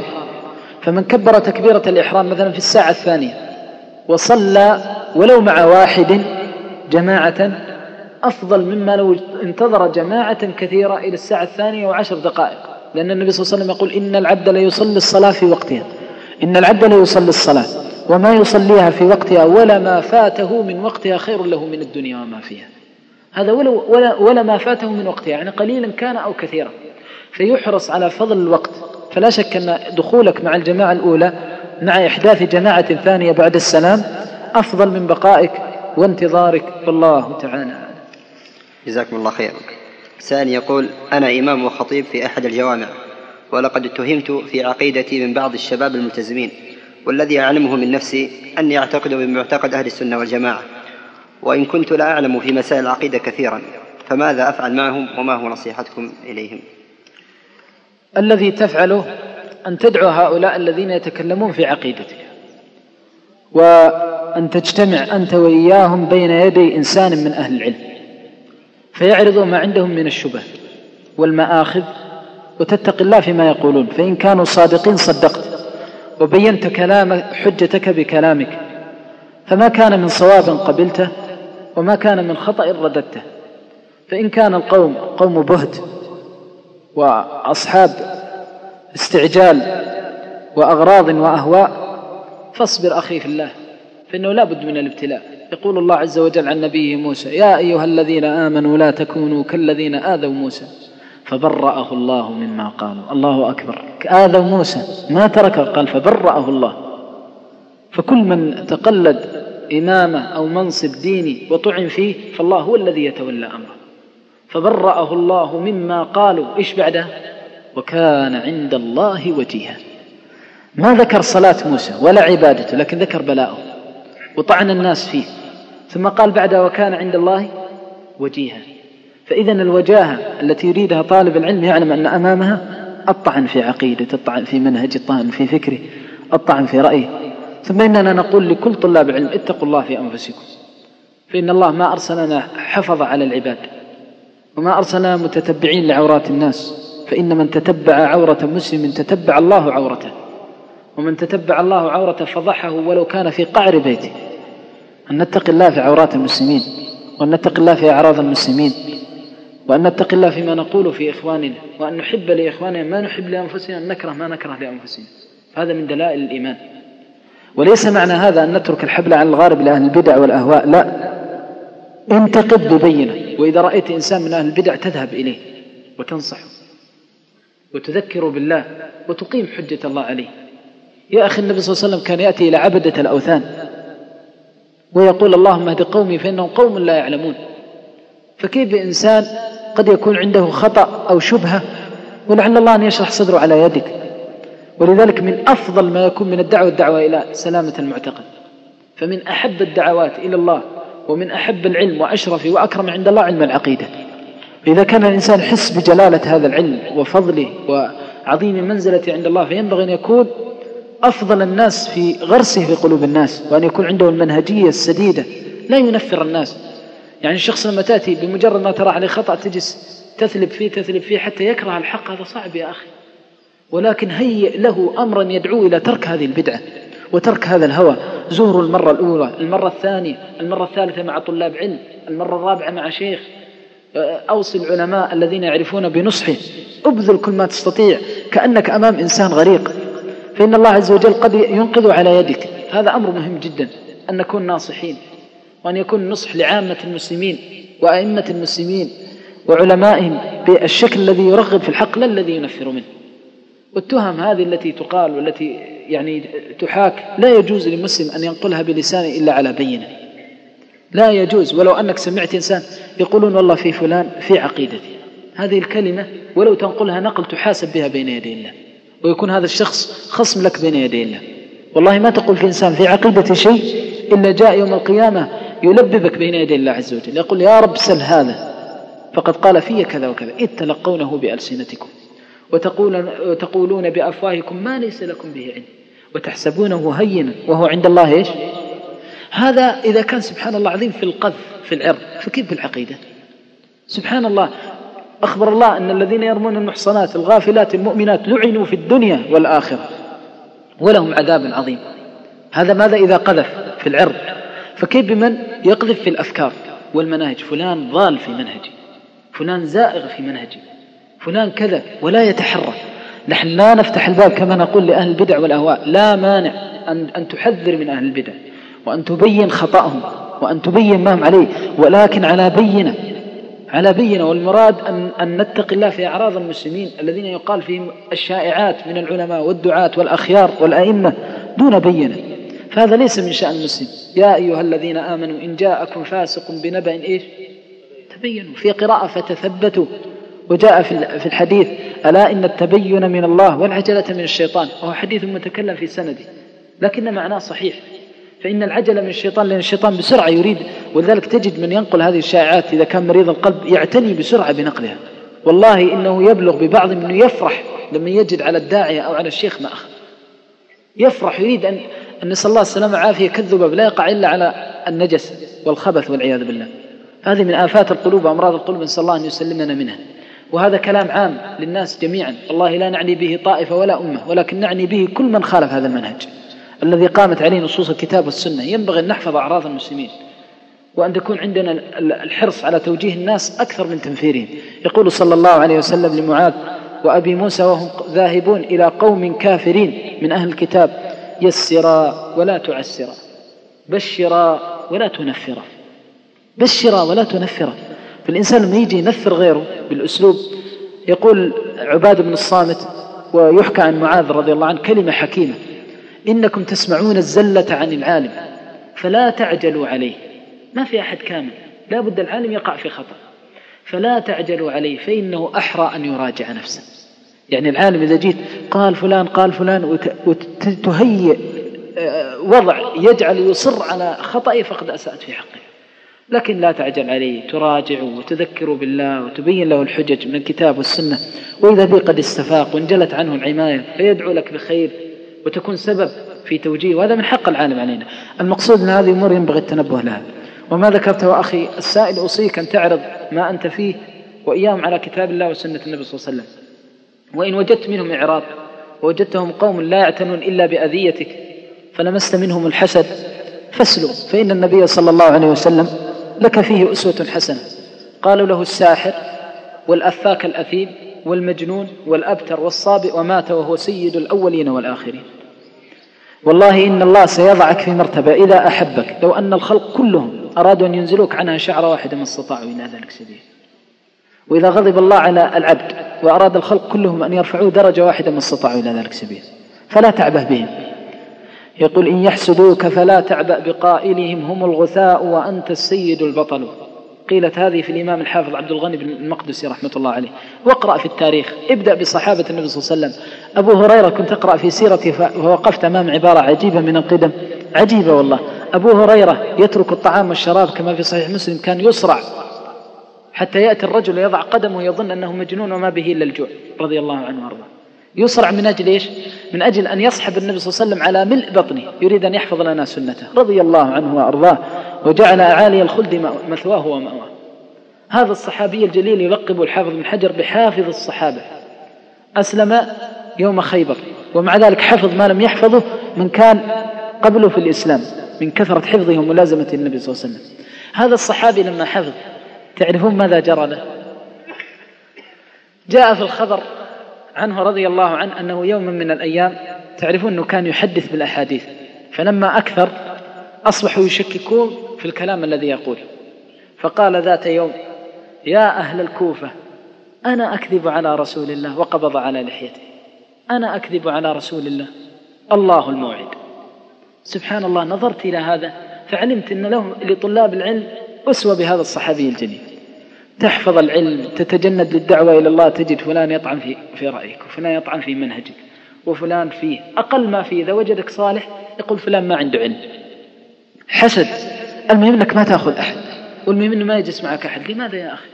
فمن كبر تكبيرة الإحرام مثلا في الساعة الثانية وصلى ولو مع واحد جماعة أفضل مما لو انتظر جماعة كثيرة إلى الساعة الثانية وعشر دقائق. لأن النبي صلى الله عليه وسلم يقول إن العبد ليصلي الصلاة في وقتها. إن العبد ليصلي الصلاة. وما يصليها في وقتها ولا ما فاته من وقتها خير له من الدنيا وما فيها. هذا ولا, ولا, ولا ما فاته من وقتها يعني قليلا كان أو كثيرا. فيحرص على فضل الوقت. فلا شك أن دخولك مع الجماعة الأولى مع إحداث جماعة ثانية بعد السلام أفضل من بقائك وانتظارك والله تعالى. جزاكم الله خير. سائل يقول أنا إمام وخطيب في أحد الجوامع ولقد اتهمت في عقيدتي من بعض الشباب الملتزمين والذي أعلمه من نفسي أني أعتقد بمعتقد أهل السنة والجماعة وإن كنت لا أعلم في مسائل العقيدة كثيرا فماذا أفعل معهم وما هو نصيحتكم إليهم؟ الذي تفعله أن تدعو هؤلاء الذين يتكلمون في عقيدتك. وأن تجتمع أنت وإياهم بين يدي إنسان من أهل العلم. فيعرضوا ما عندهم من الشبه والمآخذ وتتقي الله فيما يقولون. فإن كانوا صادقين صدقت وبينت كلام حجتك بكلامك. فما كان من صواب قبلته وما كان من خطأ رددته. فإن كان القوم قوم بهت وأصحاب استعجال وأغراض وأهواء فاصبر أخي في الله فإنه لا بد من الابتلاء. يقول الله عز وجل عن نبيه موسى يا أيها الذين آمنوا لا تكونوا كالذين آذوا موسى. فبرأه الله مما قالوا. الله أكبر. آذوا موسى ما تركه قال فبرأه الله. فكل من تقلد إمامة أو منصب ديني وطعن فيه فالله هو الذي يتولى أمره. فبرأه الله مما قالوا. إيش بعده؟ وكان عند الله وجيها. ما ذكر صلاة موسى ولا عبادته لكن ذكر بلاءه وطعن الناس فيه. ثم قال بعدها وكان عند الله وجيها. فإذا الوجاهة التي يريدها طالب العلم يعلم أن أمامها الطعن في عقيدة الطعن في منهج الطعن في فكره الطعن في رأيه. ثم إننا نقول لكل طلاب العلم اتقوا الله في أنفسكم. فإن الله ما أرسلنا حفظ على العباد وما أرسلنا متتبعين لعورات الناس. فإن من تتبع عورة مسلم تتبع الله عورته. ومن تتبع الله عورته فضحه ولو كان في قعر بيته. أن نتقي الله في عورات المسلمين وأن نتقي الله في أعراض المسلمين وأن نتقي الله فيما نقول في إخواننا وأن نحب لإخواننا ما نحب لأنفسنا أن نكره ما نكره لأنفسنا. هذا من دلائل الإيمان. وليس معنى هذا أن نترك الحبل على الغارب لأهل البدع والأهواء لا. انتقد ببينة. وإذا رأيت إنسان من أهل البدع تذهب إليه وتنصحه. وتذكر بالله وتقيم حجة الله عليه. يا أخي النبي صلى الله عليه وسلم كان يأتي إلى عبدة الأوثان ويقول اللهم اهد قومي فإنهم قوم لا يعلمون. فكيف إنسان قد يكون عنده خطأ أو شبهة ولعل الله أن يشرح صدره على يدك. ولذلك من أفضل ما يكون من الدعوة الدعوة إلى سلامة المعتقد. فمن أحب الدعوات إلى الله ومن أحب العلم وأشرف وأكرم عند الله علم العقيدة. إذا كان الإنسان يحس بجلالة هذا العلم وفضله وعظيم منزلته عند الله فينبغي أن يكون أفضل الناس في غرسه في قلوب الناس وأن يكون عنده المنهجية السديدة لا ينفر الناس. يعني الشخص لما تأتي بمجرد ما ترى عليه خطأ تجلس تثلب فيه تثلب فيه حتى يكره الحق هذا صعب يا أخي. ولكن هيئ له أمرا يدعو إلى ترك هذه البدعة وترك هذا الهوى. زوروا المرة الأولى المرة الثانية المرة الثالثة مع طلاب علم المرة الرابعة مع شيخ أوصي العلماء الذين يعرفون بنصحه ابذل كل ما تستطيع. كأنك أمام إنسان غريق. فإن الله عز وجل قد ينقذ على يدك. هذا أمر مهم جدا. أن نكون ناصحين. وأن يكون النصح لعامة المسلمين وأئمة المسلمين وعلمائهم بالشكل الذي يرغب في الحق لا الذي ينفر منه. والتهم هذه التي تقال والتي يعني تحاك لا يجوز للمسلم أن ينقلها بلسانه إلا على بينة. لا يجوز ولو أنك سمعت إنسان يقولون والله في فلان في عقيدتي. هذه الكلمة ولو تنقلها نقل تحاسب بها بين يدي الله ويكون هذا الشخص خصم لك بين يدي الله. والله ما تقول في إنسان في عقيدة شيء إلا جاء يوم القيامة يلببك بين يدي الله عز وجل يقول يا رب سل هذا فقد قال في كذا وكذا إذ تلقونه بألسنتكم وتقولون بأفواهكم ما ليس لكم به علم وتحسبونه هينا وهو عند الله إيش؟ هذا إذا كان سبحان الله عظيم في القذف في العرض فكيف في العقيدة؟ سبحان الله أخبر الله أن الذين يرمون المحصنات الغافلات المؤمنات لعنوا في الدنيا والآخرة ولهم عذاب عظيم. هذا ماذا إذا قذف في العرض؟ فكيف بمن؟ يقذف في الأفكار. والمناهج فلان ضال في منهجي فلان زائغ في منهجي فلان كذا ولا يتحرك. نحن لا نفتح الباب كما نقول لأهل البدع والأهواء لا مانع أن, أن تحذر من أهل البدع. وأن تبين خطأهم وأن تبين ما هم عليه ولكن على بينة على بينة. والمراد أن, أن نتقي الله في أعراض المسلمين الذين يقال فيهم الشائعات من العلماء والدعاة والأخيار والأئمة دون بينة. فهذا ليس من شأن المسلم. يا أيها الذين آمنوا إن جاءكم فاسق بنبأ إيش؟ تبينوا. في قراءة فتثبتوا. وجاء في الحديث ألا إن التبين من الله والعجلة من الشيطان. وهو حديث متكلم في سنده لكن معناه صحيح. فإن العجلة من الشيطان لأن الشيطان بسرعة يريد ولذلك تجد من ينقل هذه الشائعات إذا كان مريض القلب يعتني بسرعة بنقلها. والله إنه يبلغ ببعض أنه يفرح لما يجد على الداعية أو على الشيخ ما أخذ. يفرح يريد أن أن نسأل الله السلامة والعافية كالذباب لا يقع إلا على النجس والخبث والعياذ بالله. هذه من آفات القلوب وأمراض القلوب نسأل الله أن يسلمنا منها. وهذا كلام عام للناس جميعا. والله لا نعني به طائفة ولا أمة ولكن نعني به كل من خالف هذا المنهج. الذي قامت عليه نصوص الكتاب والسنة. ينبغي أن نحفظ أعراض المسلمين وأن تكون عندنا الحرص على توجيه الناس أكثر من تنفيرهم. يقول صلى الله عليه وسلم لمعاذ وأبي موسى وهم ذاهبون إلى قوم كافرين من أهل الكتاب يسرا ولا تعسرا بشرا ولا تنفرا بشرا ولا تنفرا. فالإنسان لما يجي ينفر غيره بالأسلوب يقول عباد بن الصامت ويحكى عن معاذ رضي الله عنه كلمة حكيمة. إنكم تسمعون الزلة عن العالم فلا تعجلوا عليه. ما في أحد كامل لا بد العالم يقع في خطأ. فلا تعجلوا عليه فإنه أحرى أن يراجع نفسه. يعني العالم إذا جيت قال فلان قال فلان وتهيئ آه، وضع يجعل يصر على خطأه فقد أسأت في حقه لكن لا تعجل عليه تراجع وتذكر بالله وتبين له الحجج من الكتاب والسنة. وإذا به قد استفاق وانجلت عنه العماية فيدعو لك بخير. وتكون سبب في توجيه وهذا من حق العالم علينا. المقصود أن هذه أمور ينبغي التنبه لها. وما ذكرته أخي السائل أوصيك أن تعرض ما أنت فيه وإياهم على كتاب الله وسنة النبي صلى الله عليه وسلم. وإن وجدت منهم إعراض ووجدتهم قوم لا يعتنون إلا بأذيتك فلمست منهم الحسد فاسلوا فإن النبي صلى الله عليه وسلم لك فيه أسوة حسنة. قالوا له الساحر والأفاك الأثيم والمجنون والأبتر والصابئ ومات وهو سيد الأولين والآخرين. والله إن الله سيضعك في مرتبة إذا أحبك. لو أن الخلق كلهم أرادوا أن ينزلوك عنها شعرة واحدة ما استطاعوا إلى ذلك سبيل. وإذا غضب الله على العبد وأراد الخلق كلهم أن يرفعوه درجة واحدة ما استطاعوا إلى ذلك سبيل. فلا تعبه بهم. يقول إن يحسدوك فلا تعبأ بقائلهم هم الغثاء وأنت السيد البطل. قيلت هذه في الإمام الحافظ عبد الغني بن المقدسي رحمة الله عليه. واقرأ في التاريخ. ابدأ بصحابة النبي صلى الله عليه وسلم. أبو هريرة كنت أقرأ في سيرته فوقفت أمام عبارة عجيبة من القدم. عجيبة والله. أبو هريرة يترك الطعام والشراب كما في صحيح مسلم كان يصرع حتى يأتي الرجل يضع قدمه ويظن أنه مجنون وما به إلا الجوع رضي الله عنه وأرضاه. يصرع من أجل إيش؟ من أجل أن يصحب النبي صلى الله عليه وسلم على ملء بطنه. يريد أن يحفظ لنا سنته. رضي الله عنه وأرضاه. وجعل أعالي الخلد مثواه ومأواه. هذا الصحابي الجليل يلقب الحافظ بن حجر بحافظ الصحابة. أسلم يوم خيبر ومع ذلك حفظ ما لم يحفظه من كان قبله في الإسلام من كثرة حفظه وملازمة النبي صلى الله عليه وسلم. هذا الصحابي لما حفظ تعرفون ماذا جرى له؟ جاء في الخبر عنه رضي الله عنه أنه يوم من الأيام تعرفون أنه كان يحدث بالأحاديث فلما أكثر أصبحوا يشككون في الكلام الذي يقول. فقال ذات يوم يا أهل الكوفة أنا أكذب على رسول الله وقبض على لحيته. أنا أكذب على رسول الله. الله الموعد. سبحان الله نظرت إلى هذا فعلمت أن له لطلاب العلم أسوة بهذا الصحابي الجليل تحفظ العلم تتجند للدعوة إلى الله تجد فلان يطعن في, في رأيك وفلان يطعن في منهجك وفلان فيه أقل ما فيه إذا وجدك صالح يقول فلان ما عنده علم. حسد. المهم أنك ما تأخذ أحد. والمهم أنه ما يجلس معك أحد. لماذا يا أخي؟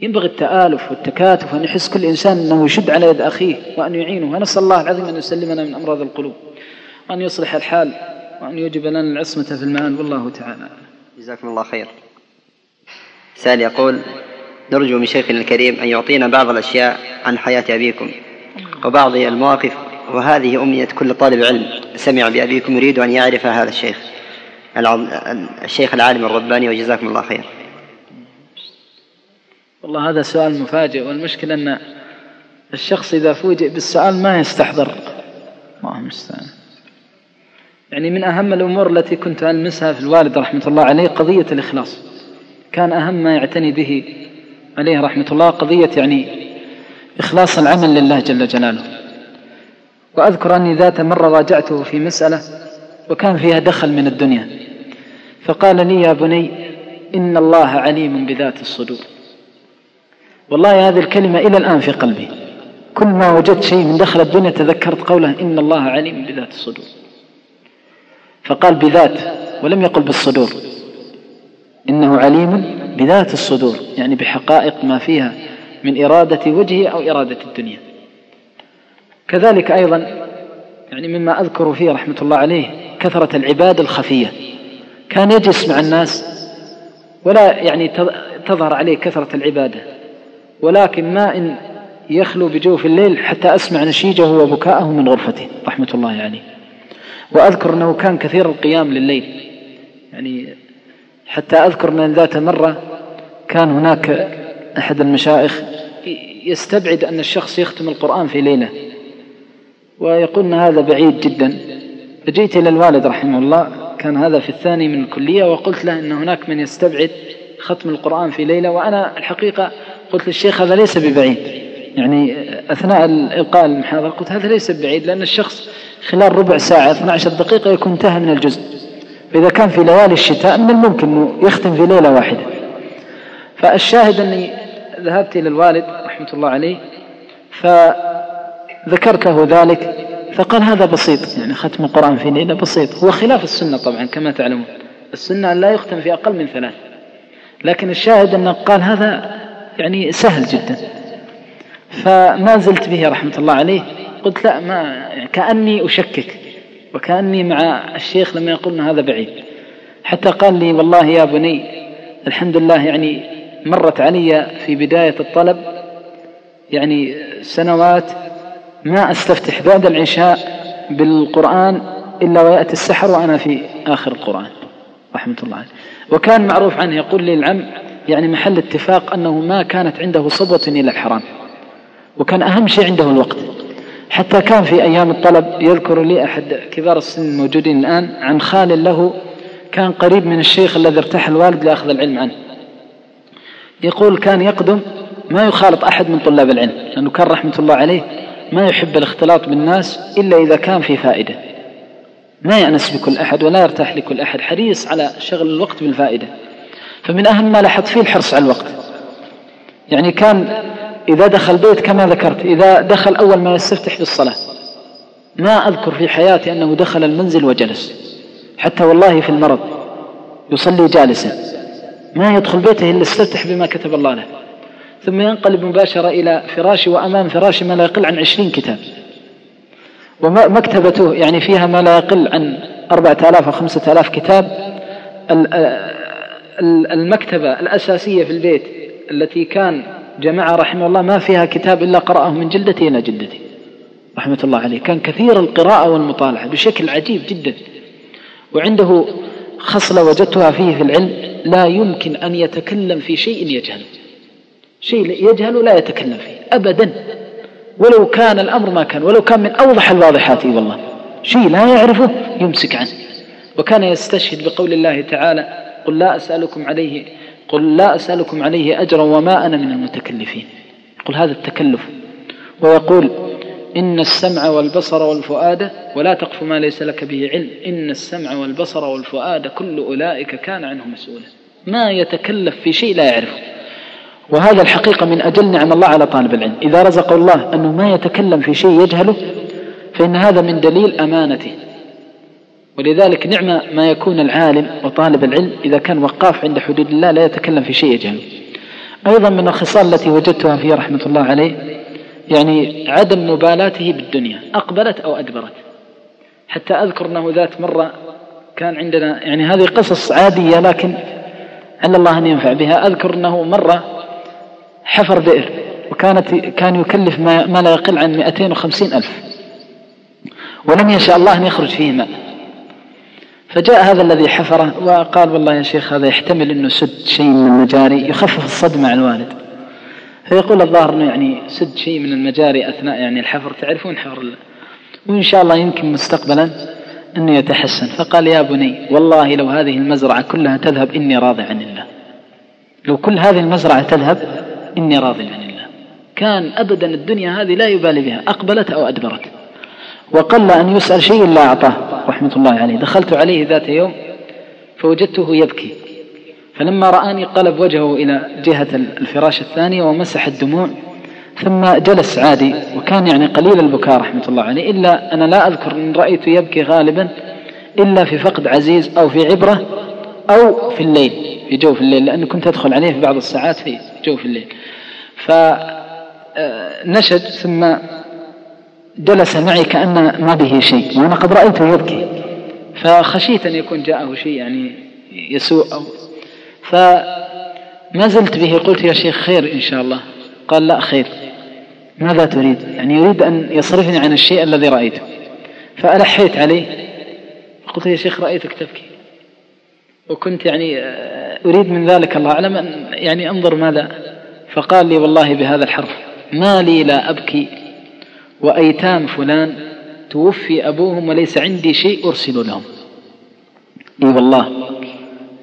ينبغي التآلف والتكاتف وأن يحس كل إنسان أنه يشد على يد أخيه وأن يعينه. ونسأل الله العظيم أن يسلمنا من أمراض القلوب وأن يصلح الحال وأن يوجب لنا العصمة في المال. والله تعالى جزاكم الله خير. سائل يقول نرجو من شيخنا الكريم أن يعطينا بعض الأشياء عن حياة أبيكم وبعض المواقف وهذه أمنية كل طالب علم سمع بأبيكم يريد أن يعرف هذا الشيخ. الشيخ العالم الرباني وجزاكم الله خير. والله هذا سؤال مفاجئ والمشكلة أن الشخص إذا فوجئ بالسؤال ما يستحضر. الله المستعان. يعني من أهم الأمور التي كنت ألمسها في الوالد رحمة الله عليه قضية الإخلاص. كان أهم ما يعتني به عليه رحمة الله قضية يعني إخلاص العمل لله جل جلاله. وأذكر أني ذات مرة راجعته في مسألة وكان فيها دخل من الدنيا. فقال لي يا بني إن الله عليم بذات الصدور. والله هذه الكلمة إلى الآن في قلبي. كل ما وجدت شيء من دخل الدنيا تذكرت قوله إن الله عليم بذات الصدور. فقال بذات ولم يقل بالصدور. إنه عليم بذات الصدور يعني بحقائق ما فيها من إرادة وجهه أو إرادة الدنيا. كذلك أيضا يعني مما أذكر فيه رحمة الله عليه كثرة العبادة الخفية. كان يجلس مع الناس ولا يعني تظهر عليه كثرة العبادة. ولكن ما إن يخلو بجوف الليل حتى أسمع نشيجه وبكاءه من غرفته رحمة الله عليه. وأذكر أنه كان كثير القيام لليل يعني حتى أذكر أن ذات مرة كان هناك أحد المشايخ يستبعد أن الشخص يختم القرآن في ليلة. ويقول هذا بعيد جدا. فجئت إلى الوالد رحمه الله كان هذا في الثاني من الكلية وقلت له أن هناك من يستبعد ختم القرآن في ليلة وأنا الحقيقة قلت للشيخ هذا ليس ببعيد. يعني أثناء إلقاء المحاضرة قلت هذا ليس بعيد لأن الشخص خلال ربع ساعة 12 دقيقة يكون انتهى من الجزء. فإذا كان في ليالي الشتاء من الممكن أنه يختم في ليلة واحدة. فالشاهد أني ذهبت إلى الوالد رحمة الله عليه فذكرت له ذلك فقال هذا بسيط يعني ختم القرآن في ليلة بسيط. هو خلاف السنة طبعا كما تعلمون. السنة لا يختم في أقل من ثلاث لكن الشاهد أنه قال هذا يعني سهل جدا. فما زلت به رحمة الله عليه قلت لا ما يعني كأني أشكك وكأني مع الشيخ لما يقول هذا بعيد. حتى قال لي والله يا بني الحمد لله يعني مرت علي في بداية الطلب يعني سنوات ما أستفتح بعد العشاء بالقرآن إلا ويأتي السحر وأنا في آخر القرآن. رحمة الله عليه. وكان معروف عنه يقول لي العم يعني محل اتفاق أنه ما كانت عنده صبوة إلى الحرام وكان أهم شيء عنده الوقت. حتى كان في أيام الطلب يذكر لي أحد كبار السن الموجودين الآن عن خال له كان قريب من الشيخ الذي ارتاح الوالد لأخذ العلم عنه. يقول كان يقدم ما يخالط أحد من طلاب العلم لأنه كان رحمة الله عليه ما يحب الاختلاط بالناس إلا إذا كان في فائدة. ما يأنس بكل أحد ولا يرتاح لكل أحد. حريص على شغل الوقت بالفائدة. فمن أهم ما لاحظت فيه الحرص على الوقت. يعني كان إذا دخل بيت كما ذكرت إذا دخل أول ما يستفتح بالصلاة ما أذكر في حياتي أنه دخل المنزل وجلس. حتى والله في المرض يصلي جالسا. ما يدخل بيته إلا استفتح بما كتب الله له. ثم ينقلب مباشرة إلى فراشي وأمام فراشي ما لا يقل عن عشرين كتاب. ومكتبته يعني فيها ما لا يقل عن أربعة آلاف أو خمسة آلاف كتاب. المكتبة الأساسية في البيت التي كان جماعة رحمه الله ما فيها كتاب إلا قرأه من جلدته إلى جلدته رحمة الله عليه. كان كثير القراءة والمطالعة بشكل عجيب جدا. وعنده خصلة وجدتها فيه في العلم لا يمكن أن يتكلم في شيء يجهله. شيء يجهل لا يتكلم فيه أبدا. ولو كان الأمر ما كان ولو كان من أوضح الواضحات والله. شيء لا يعرفه يمسك عنه. وكان يستشهد بقول الله تعالى قل لا أسألكم عليه قل لا أسألكم عليه أجرا وما أنا من المتكلفين. قل هذا التكلف. ويقول إن السمع والبصر والفؤاد ولا تقف ما ليس لك به علم. إن السمع والبصر والفؤاد كل أولئك كان عنه مسؤولا. ما يتكلف في شيء لا يعرفه. وهذا الحقيقة من أجل نعم الله على طالب العلم. إذا رزق الله أنه ما يتكلم في شيء يجهله فإن هذا من دليل أمانته. ولذلك نعم ما يكون العالم وطالب العلم إذا كان وقاف عند حدود الله لا يتكلم في شيء يجهله. أيضا من الخصال التي وجدتها فيه رحمة الله عليه يعني عدم مبالاته بالدنيا أقبلت أو أدبرت. حتى أذكر أنه ذات مرة كان عندنا يعني هذه قصص عادية لكن عل الله أن ينفع بها. أذكر أنه مرة حفر بئر وكانت كان يكلف ما, ما لا يقل عن 250 ألف. ولم يشاء الله أن يخرج فيه ماء فجاء هذا الذي حفره وقال والله يا شيخ هذا يحتمل أنه سد شيء من المجاري يخفف الصدمة على الوالد. فيقول الظاهر أنه يعني سد شيء من المجاري أثناء يعني الحفر تعرفون حفر الله. وإن شاء الله يمكن مستقبلا أنه يتحسن. فقال يا بني والله لو هذه المزرعة كلها تذهب إني راضي عن الله. لو كل هذه المزرعة تذهب إني راض عن الله. كان أبدا الدنيا هذه لا يبالي بها. أقبلت أو أدبرت. وقل أن يسأل شيء إلا أعطاه. رحمة الله عليه. دخلت عليه ذات يوم فوجدته يبكي. فلما رآني قلب وجهه إلى جهة الفراش الثانية ومسح الدموع ثم جلس عادي وكان يعني قليل البكاء رحمة الله عليه. إلا أنا لا أذكر أن رأيته يبكي غالبا إلا في فقد عزيز أو في عبرة أو في الليل في جوف الليل لأنه كنت أدخل عليه في بعض الساعات في جوف الليل. فنشد ثم جلس معي كأن ما به شيء وأنا قد رأيته يبكي. فخشيت أن يكون جاءه شيء يعني يسوء أو فما زلت به. قلت يا شيخ خير إن شاء الله. قال لا خير. ماذا تريد؟ يعني يريد أن يصرفني عن الشيء الذي رأيته. فألحيت عليه. قلت يا شيخ رأيتك تبكي. وكنت يعني آه، أريد من ذلك الله أعلم أن يعني أنظر ماذا فقال لي والله بهذا الحرف ما لي لا أبكي وأيتام فلان توفي أبوهم وليس عندي شيء أرسل لهم. إي والله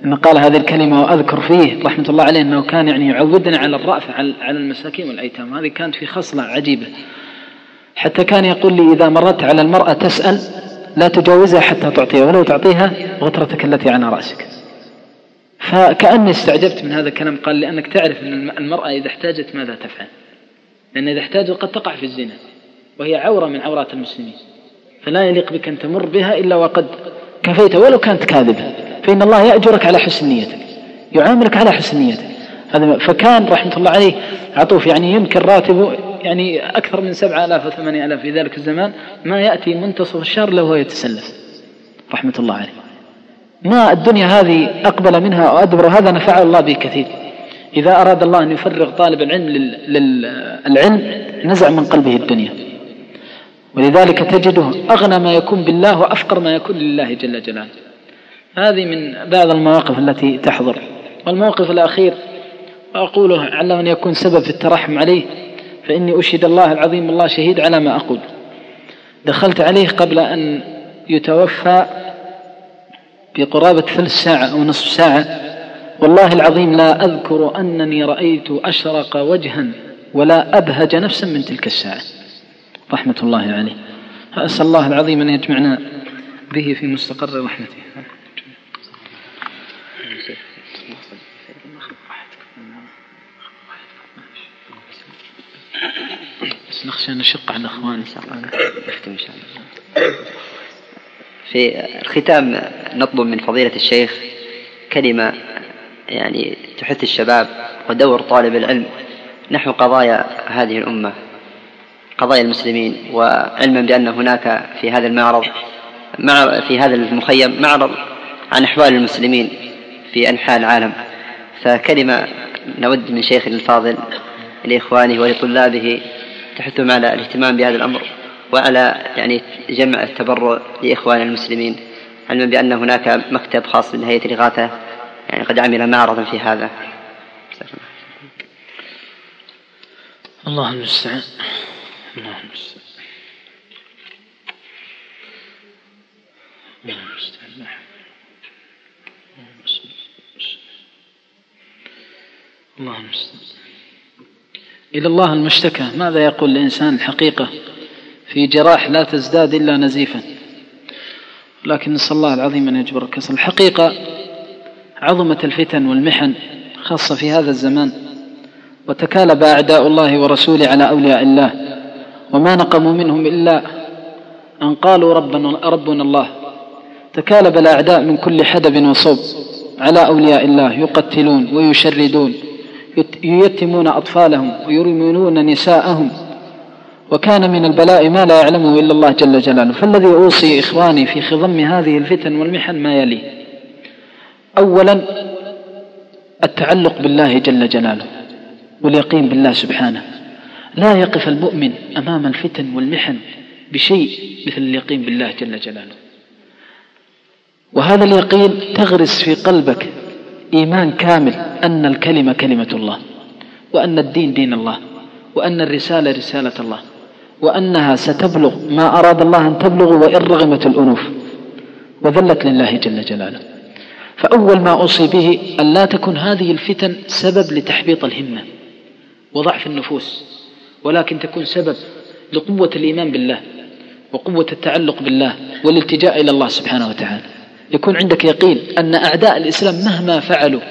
أن قال هذه الكلمة وأذكر فيه رحمة الله عليه أنه كان يعني يعودنا على الرأفة على المساكين والأيتام هذه كانت في خصلة عجيبة. حتى كان يقول لي إذا مرت على المرأة تسأل لا تجاوزها حتى تعطيها ولو تعطيها غترتك التي على رأسك. فكأني استعجبت من هذا الكلام. قال لأنك تعرف أن المرأة إذا احتاجت ماذا تفعل؟ لأن إذا احتاجت قد تقع في الزنا وهي عورة من عورات المسلمين فلا يليق بك أن تمر بها إلا وقد كفيت ولو كانت كاذبة. فإن الله يأجرك على حسن نيتك يعاملك على حسن نيتك. هذا فكان رحمة الله عليه عطوف يعني يمكن راتبه يعني أكثر من سبعة آلاف وثمانية آلاف في ذلك الزمان ما يأتي منتصف الشهر له وهو يتسلف. رحمة الله عليه. ما الدنيا هذه أقبل منها وأدبر هذا نفع الله به كثير. إذا أراد الله أن يفرغ طالب العلم للعلم نزع من قلبه الدنيا. ولذلك تجده أغنى ما يكون بالله وأفقر ما يكون لله جل جلاله. هذه من بعض المواقف التي تحضر. والموقف الأخير أقوله على أن يكون سبب في الترحم عليه فإني أشهد الله العظيم الله شهيد على ما أقول. دخلت عليه قبل أن يتوفى بقرابة ثلث ساعة أو نصف ساعة. والله العظيم لا أذكر أنني رأيت أشرق وجها ولا أبهج نفسا من تلك الساعة. رحمة الله عليه. أسأل الله العظيم أن يجمعنا به في مستقر رحمته. بس نخشى نشق على الله نختم إن شاء الله في الختام نطلب من فضيلة الشيخ كلمة يعني تحث الشباب ودور طالب العلم نحو قضايا هذه الأمة قضايا المسلمين وعلما بأن هناك في هذا المعرض مع في هذا المخيم معرض عن أحوال المسلمين في أنحاء العالم. فكلمة نود من شيخ الفاضل لإخوانه ولطلابه تحثهم على الاهتمام بهذا الأمر. وعلى يعني جمع التبرع لإخوان المسلمين علما بأن هناك مكتب خاص من هيئة الإغاثة يعني قد عمل معرضا في هذا. الله المستعان الله المستعان الله المستعان الله المستعان إلى الله المشتكى. ماذا يقول الإنسان الحقيقة؟ في جراح لا تزداد إلا نزيفا. لكن نسأل الله العظيم أن يجبر الكسر الحقيقة عظمت الفتن والمحن خاصة في هذا الزمان وتكالب أعداء الله ورسوله على أولياء الله وما نقموا منهم إلا أن قالوا ربنا, ربنا الله. تكالب الأعداء من كل حدب وصوب على أولياء الله يقتلون ويشردون ييتمون أطفالهم ويرمونون نساءهم وكان من البلاء ما لا يعلمه إلا الله جل جلاله. فالذي أوصي إخواني في خضم هذه الفتن والمحن ما يلي. أولا التعلق بالله جل جلاله واليقين بالله سبحانه. لا يقف المؤمن أمام الفتن والمحن بشيء مثل اليقين بالله جل جلاله. وهذا اليقين تغرس في قلبك إيمان كامل أن الكلمة كلمة الله وأن الدين دين الله وأن الرسالة رسالة الله. وأنها ستبلغ ما أراد الله أن تبلغ وإن رغمت الأنوف وذلت لله جل جلاله. فأول ما أوصي به أن لا تكن هذه الفتن سبب لتحبيط الهمة وضعف النفوس ولكن تكون سبب لقوة الإيمان بالله وقوة التعلق بالله والالتجاء إلى الله سبحانه وتعالى. يكون عندك يقين أن أعداء الإسلام مهما فعلوا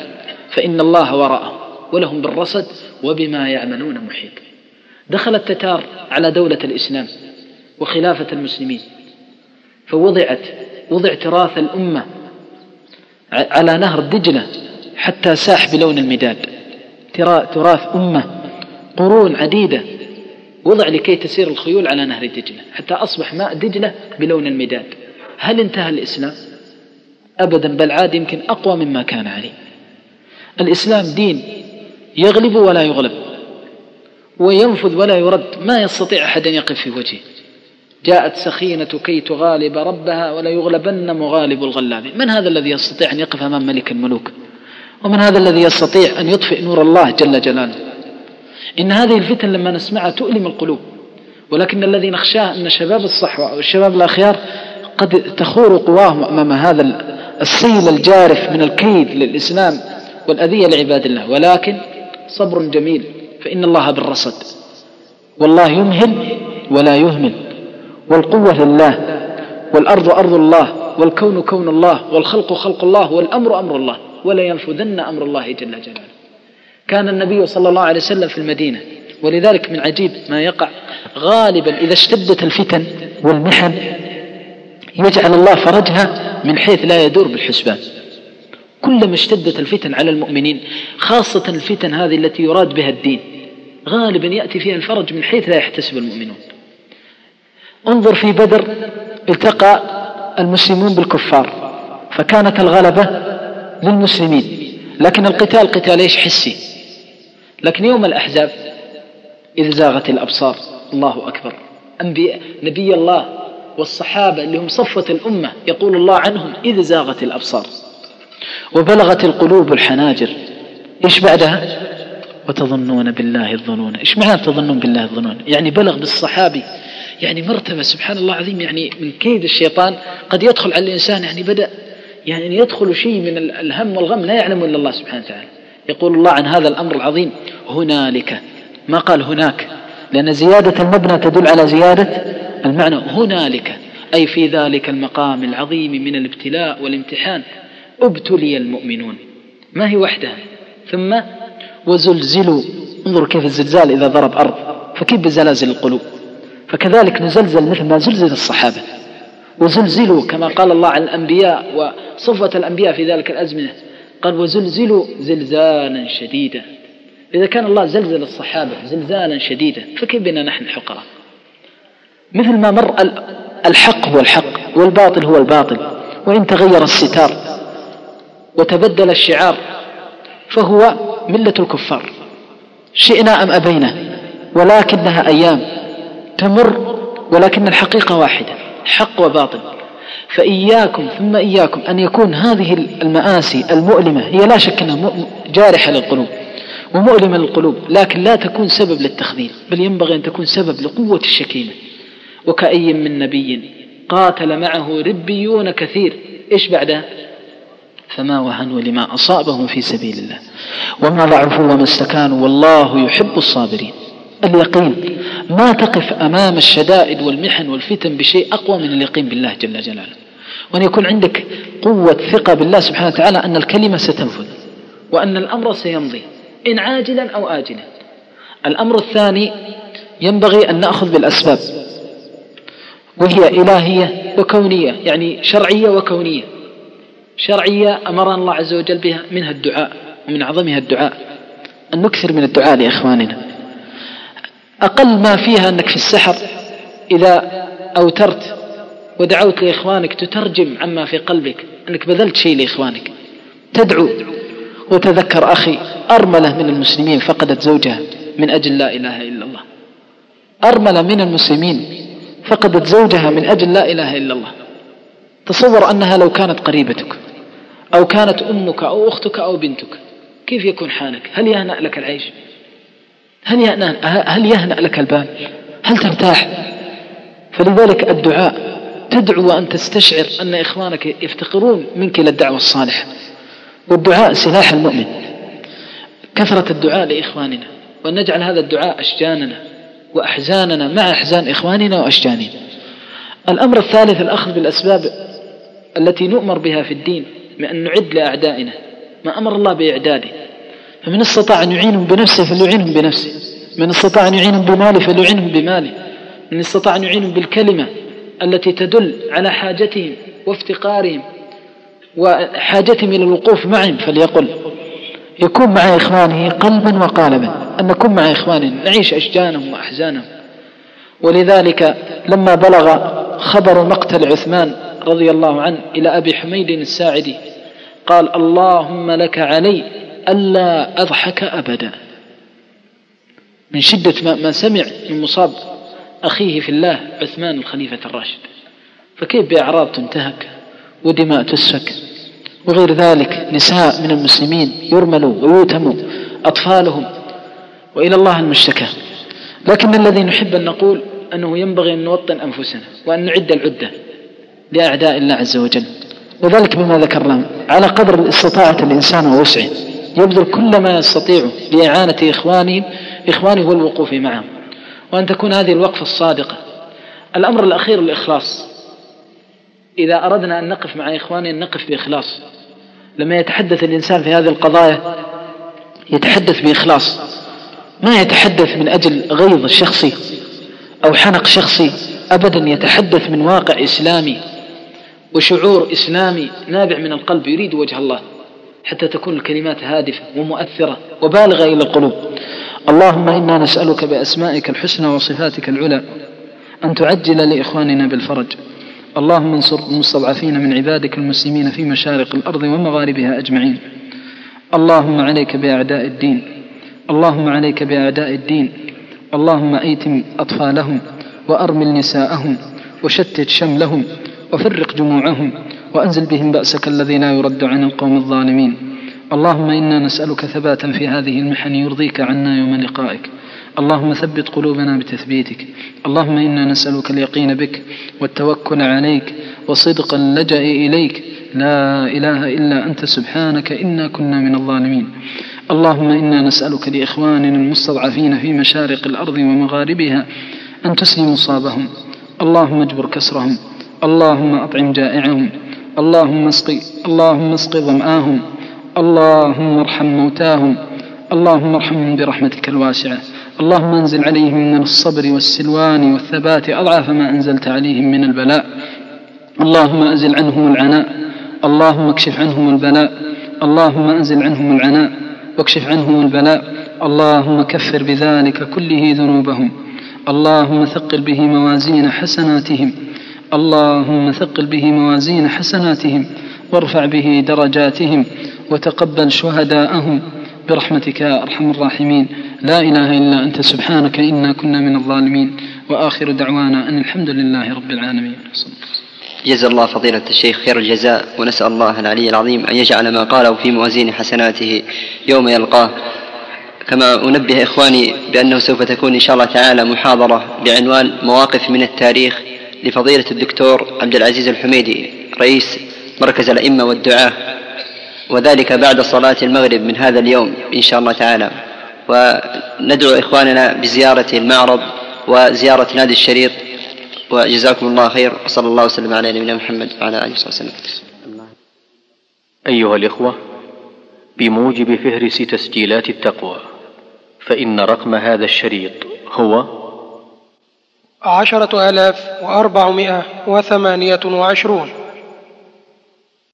فإن الله وراءهم ولهم بالرصد وبما يعملون محيط. دخل التتار على دولة الإسلام وخلافة المسلمين فوضعت وضع تراث الأمة على نهر دجلة حتى ساح بلون المداد. تراث أمة قرون عديدة وضع لكي تسير الخيول على نهر دجلة حتى أصبح ماء دجلة بلون المداد. هل انتهى الإسلام؟ أبدا بل عاد يمكن أقوى مما كان عليه. الإسلام دين يغلب ولا يغلب. وينفذ ولا يرد. ما يستطيع أحد أن يقف في وجهه. جاءت سخينة كي تغالب ربها ولا يغلبن مغالب الغلاب. من هذا الذي يستطيع أن يقف أمام ملك الملوك؟ ومن هذا الذي يستطيع أن يطفئ نور الله جل جلاله؟ إن هذه الفتن لما نسمعها تؤلم القلوب. ولكن الذي نخشاه أن شباب الصحوة أو الشباب الأخيار قد تخور قواهم أمام هذا السيل الجارف من الكيد للإسلام والأذية لعباد الله. ولكن صبر جميل. فإن الله بالرصد. والله يمهل ولا يهمل. والقوة لله والأرض أرض الله والكون كون الله والخلق خلق الله والأمر أمر الله ولا ينفذن أمر الله جل جلاله. كان النبي صلى الله عليه وسلم في المدينة ولذلك من عجيب ما يقع. غالبا إذا اشتدت الفتن والمحن يجعل الله فرجها من حيث لا يدور بالحسبان. كلما اشتدت الفتن على المؤمنين خاصة الفتن هذه التي يراد بها الدين غالبا يأتي فيها الفرج من حيث لا يحتسب المؤمنون. انظر في بدر التقى المسلمون بالكفار فكانت الغلبة للمسلمين. لكن القتال قتال إيش حسي؟ لكن يوم الأحزاب إذ زاغت الأبصار الله أكبر. أنبياء نبي الله والصحابة اللي هم صفة الأمة يقول الله عنهم إذ زاغت الأبصار. وبلغت القلوب الحناجر. إيش بعدها؟ وتظنون بالله الظنون. إيش معنى تظنون بالله الظنون؟ يعني بلغ بالصحابي. يعني مرتبة سبحان الله العظيم يعني من كيد الشيطان قد يدخل على الإنسان يعني بدأ يعني يدخل شيء من الهم والغم لا يعلم إلا الله سبحانه وتعالى. يقول الله عن هذا الأمر العظيم هنالك. ما قال هناك؟ لأن زيادة المبنى تدل على زيادة المعنى. هنالك. أي في ذلك المقام العظيم من الابتلاء والامتحان. ابتلي المؤمنون. ما هي وحدها؟ ثم وزلزلوا. انظروا كيف الزلزال إذا ضرب أرض. فكيف بزلازل القلوب؟ فكذلك نزلزل مثل ما زلزل الصحابة. وزلزلوا كما قال الله عن الأنبياء وصفة الأنبياء في ذلك الأزمنة. قال وزلزلوا زلزالا شديدا. إذا كان الله زلزل الصحابة زلزالا شديدا فكيف بنا نحن الحقراء؟ مثل ما مر الحق هو الحق والباطل هو الباطل. وإن تغير الستار وتبدل الشعار فهو ملة الكفار شئنا أم أبينا؟ ولكنها أيام تمر ولكن الحقيقة واحدة حق وباطل. فإياكم ثم إياكم أن يكون هذه المآسي المؤلمة هي لا شك أنها جارحة للقلوب ومؤلمة للقلوب لكن لا تكون سبب للتخذيل بل ينبغي أن تكون سبب لقوة الشكيمة. وكأي من نبي قاتل معه ربيون كثير إيش بعده؟ فما وهنوا لما أصابهم في سبيل الله. وما ضعفوا وما استكانوا والله يحب الصابرين. اليقين ما تقف أمام الشدائد والمحن والفتن بشيء أقوى من اليقين بالله جل جلاله. وأن يكون عندك قوة ثقة بالله سبحانه وتعالى أن الكلمة ستنفذ. وأن الأمر سيمضي إن عاجلا أو آجلا. الأمر الثاني ينبغي أن نأخذ بالأسباب. وهي إلهية وكونية يعني شرعية وكونية. شرعية أمرنا الله عز وجل بها منها الدعاء ومن أعظمها الدعاء. أن نكثر من الدعاء لإخواننا. أقل ما فيها أنك في السحر إذا أوترت ودعوت لإخوانك تترجم عما في قلبك أنك بذلت شيء لإخوانك. تدعو وتذكر أخي أرملة من المسلمين فقدت زوجها من أجل لا إله إلا الله. أرملة من المسلمين فقدت زوجها من أجل لا إله إلا الله. تصور أنها لو كانت قريبتك أو كانت أمك أو أختك أو بنتك كيف يكون حالك؟ هل يهنأ لك العيش؟ هل يهنأ, هل يهنأ لك البال؟ هل ترتاح؟ فلذلك الدعاء تدعو وأن تستشعر أن إخوانك يفتقرون منك إلى الدعوة الصالحة. والدعاء سلاح المؤمن. كثرة الدعاء لإخواننا وأن نجعل هذا الدعاء أشجاننا وأحزاننا مع أحزان إخواننا وأشجاننا. الأمر الثالث الأخذ بالأسباب التي نؤمر بها في الدين بأن نعد لأعدائنا ما أمر الله بإعداده. فمن استطاع أن يعينهم بنفسه فليعينهم بنفسه من استطاع أن يعينهم بماله فليعينهم بماله من استطاع أن يعينهم بالكلمة التي تدل على حاجتهم وافتقارهم وحاجتهم إلى الوقوف معهم فليقل. يكون مع إخوانه قلبا وقالبا أن نكون مع إخواننا نعيش أشجانهم وأحزانهم. ولذلك لما بلغ خبر مقتل عثمان رضي الله عنه إلى أبي حميد الساعدي قال اللهم لك علي ألا أضحك أبدا. من شدة ما سمع من مصاب أخيه في الله عثمان الخليفة الراشد. فكيف بأعراض تنتهك ودماء تسفك؟ وغير ذلك نساء من المسلمين يرملوا ويوتموا أطفالهم وإلى الله المشتكى. لكن الذي نحب أن نقول أنه ينبغي أن نوطن أنفسنا وأن نعد العدة. لأعداء الله عز وجل. وذلك بما ذكرنا على قدر استطاعة الإنسان ووسعه يبذل كل ما يستطيع لإعانة إخوانهم إخوانه والوقوف معهم وأن تكون هذه الوقفة الصادقة. الأمر الأخير الإخلاص. إذا أردنا أن نقف مع إخواننا نقف بإخلاص. لما يتحدث الإنسان في هذه القضايا يتحدث بإخلاص. ما يتحدث من أجل غيظ شخصي أو حنق شخصي أبدا يتحدث من واقع إسلامي. وشعور إسلامي نابع من القلب يريد وجه الله حتى تكون الكلمات هادفة ومؤثرة وبالغة إلى القلوب. اللهم إنا نسألك بأسمائك الحسنى وصفاتك العلى أن تعجل لإخواننا بالفرج. اللهم انصر المستضعفين من عبادك المسلمين في مشارق الأرض ومغاربها أجمعين. اللهم عليك بأعداء الدين. اللهم عليك بأعداء الدين. اللهم أيتم أطفالهم وأرمل نساءهم وشتت شملهم وفرق جموعهم وأنزل بهم بأسك الذي لا يرد عن القوم الظالمين. اللهم إنا نسألك ثباتا في هذه المحن يرضيك عنا يوم لقائك. اللهم ثبت قلوبنا بتثبيتك. اللهم إنا نسألك اليقين بك والتوكل عليك وصدق اللجأ إليك. لا إله إلا أنت سبحانك إنا كنا من الظالمين. اللهم إنا نسألك لإخواننا المستضعفين في مشارق الأرض ومغاربها أن تسلم مصابهم. اللهم اجبر كسرهم. اللهم أطعم جائعهم اللهم اسق اللهم اسق ظمآهم اللهم ارحم موتاهم اللهم ارحمهم برحمتك الواسعة اللهم أنزل عليهم من الصبر والسلوان والثبات أضعاف ما أنزلت عليهم من البلاء اللهم أزل عنهم العناء اللهم اكشف عنهم البلاء اللهم أنزل عنهم العناء واكشف عنهم البلاء اللهم كفر بذلك كله ذنوبهم اللهم ثقل به موازين حسناتهم اللهم ثقل به موازين حسناتهم وارفع به درجاتهم وتقبل شهداءهم. برحمتك يا أرحم الراحمين. لا إله إلا أنت سبحانك إنا كنا من الظالمين. وآخر دعوانا أن الحمد لله رب العالمين. جزا الله فضيلة الشيخ خير الجزاء ونسأل الله العلي العظيم أن يجعل ما قاله في موازين حسناته يوم يلقاه. كما أنبه إخواني بأنه سوف تكون إن شاء الله تعالى محاضرة بعنوان مواقف من التاريخ لفضيلة الدكتور عبد العزيز الحميدي رئيس مركز الأئمة والدعاة. وذلك بعد صلاة المغرب من هذا اليوم إن شاء الله تعالى. وندعو إخواننا بزيارة المعرض وزيارة نادي الشريط. وجزاكم الله خير وصلى الله وسلم على نبينا محمد وعلى آله وصحبه وسلم. أيها الإخوة بموجب فهرس تسجيلات التقوى فإن رقم هذا الشريط هو عشرة آلاف وأربعمائة وثمانية وعشرون.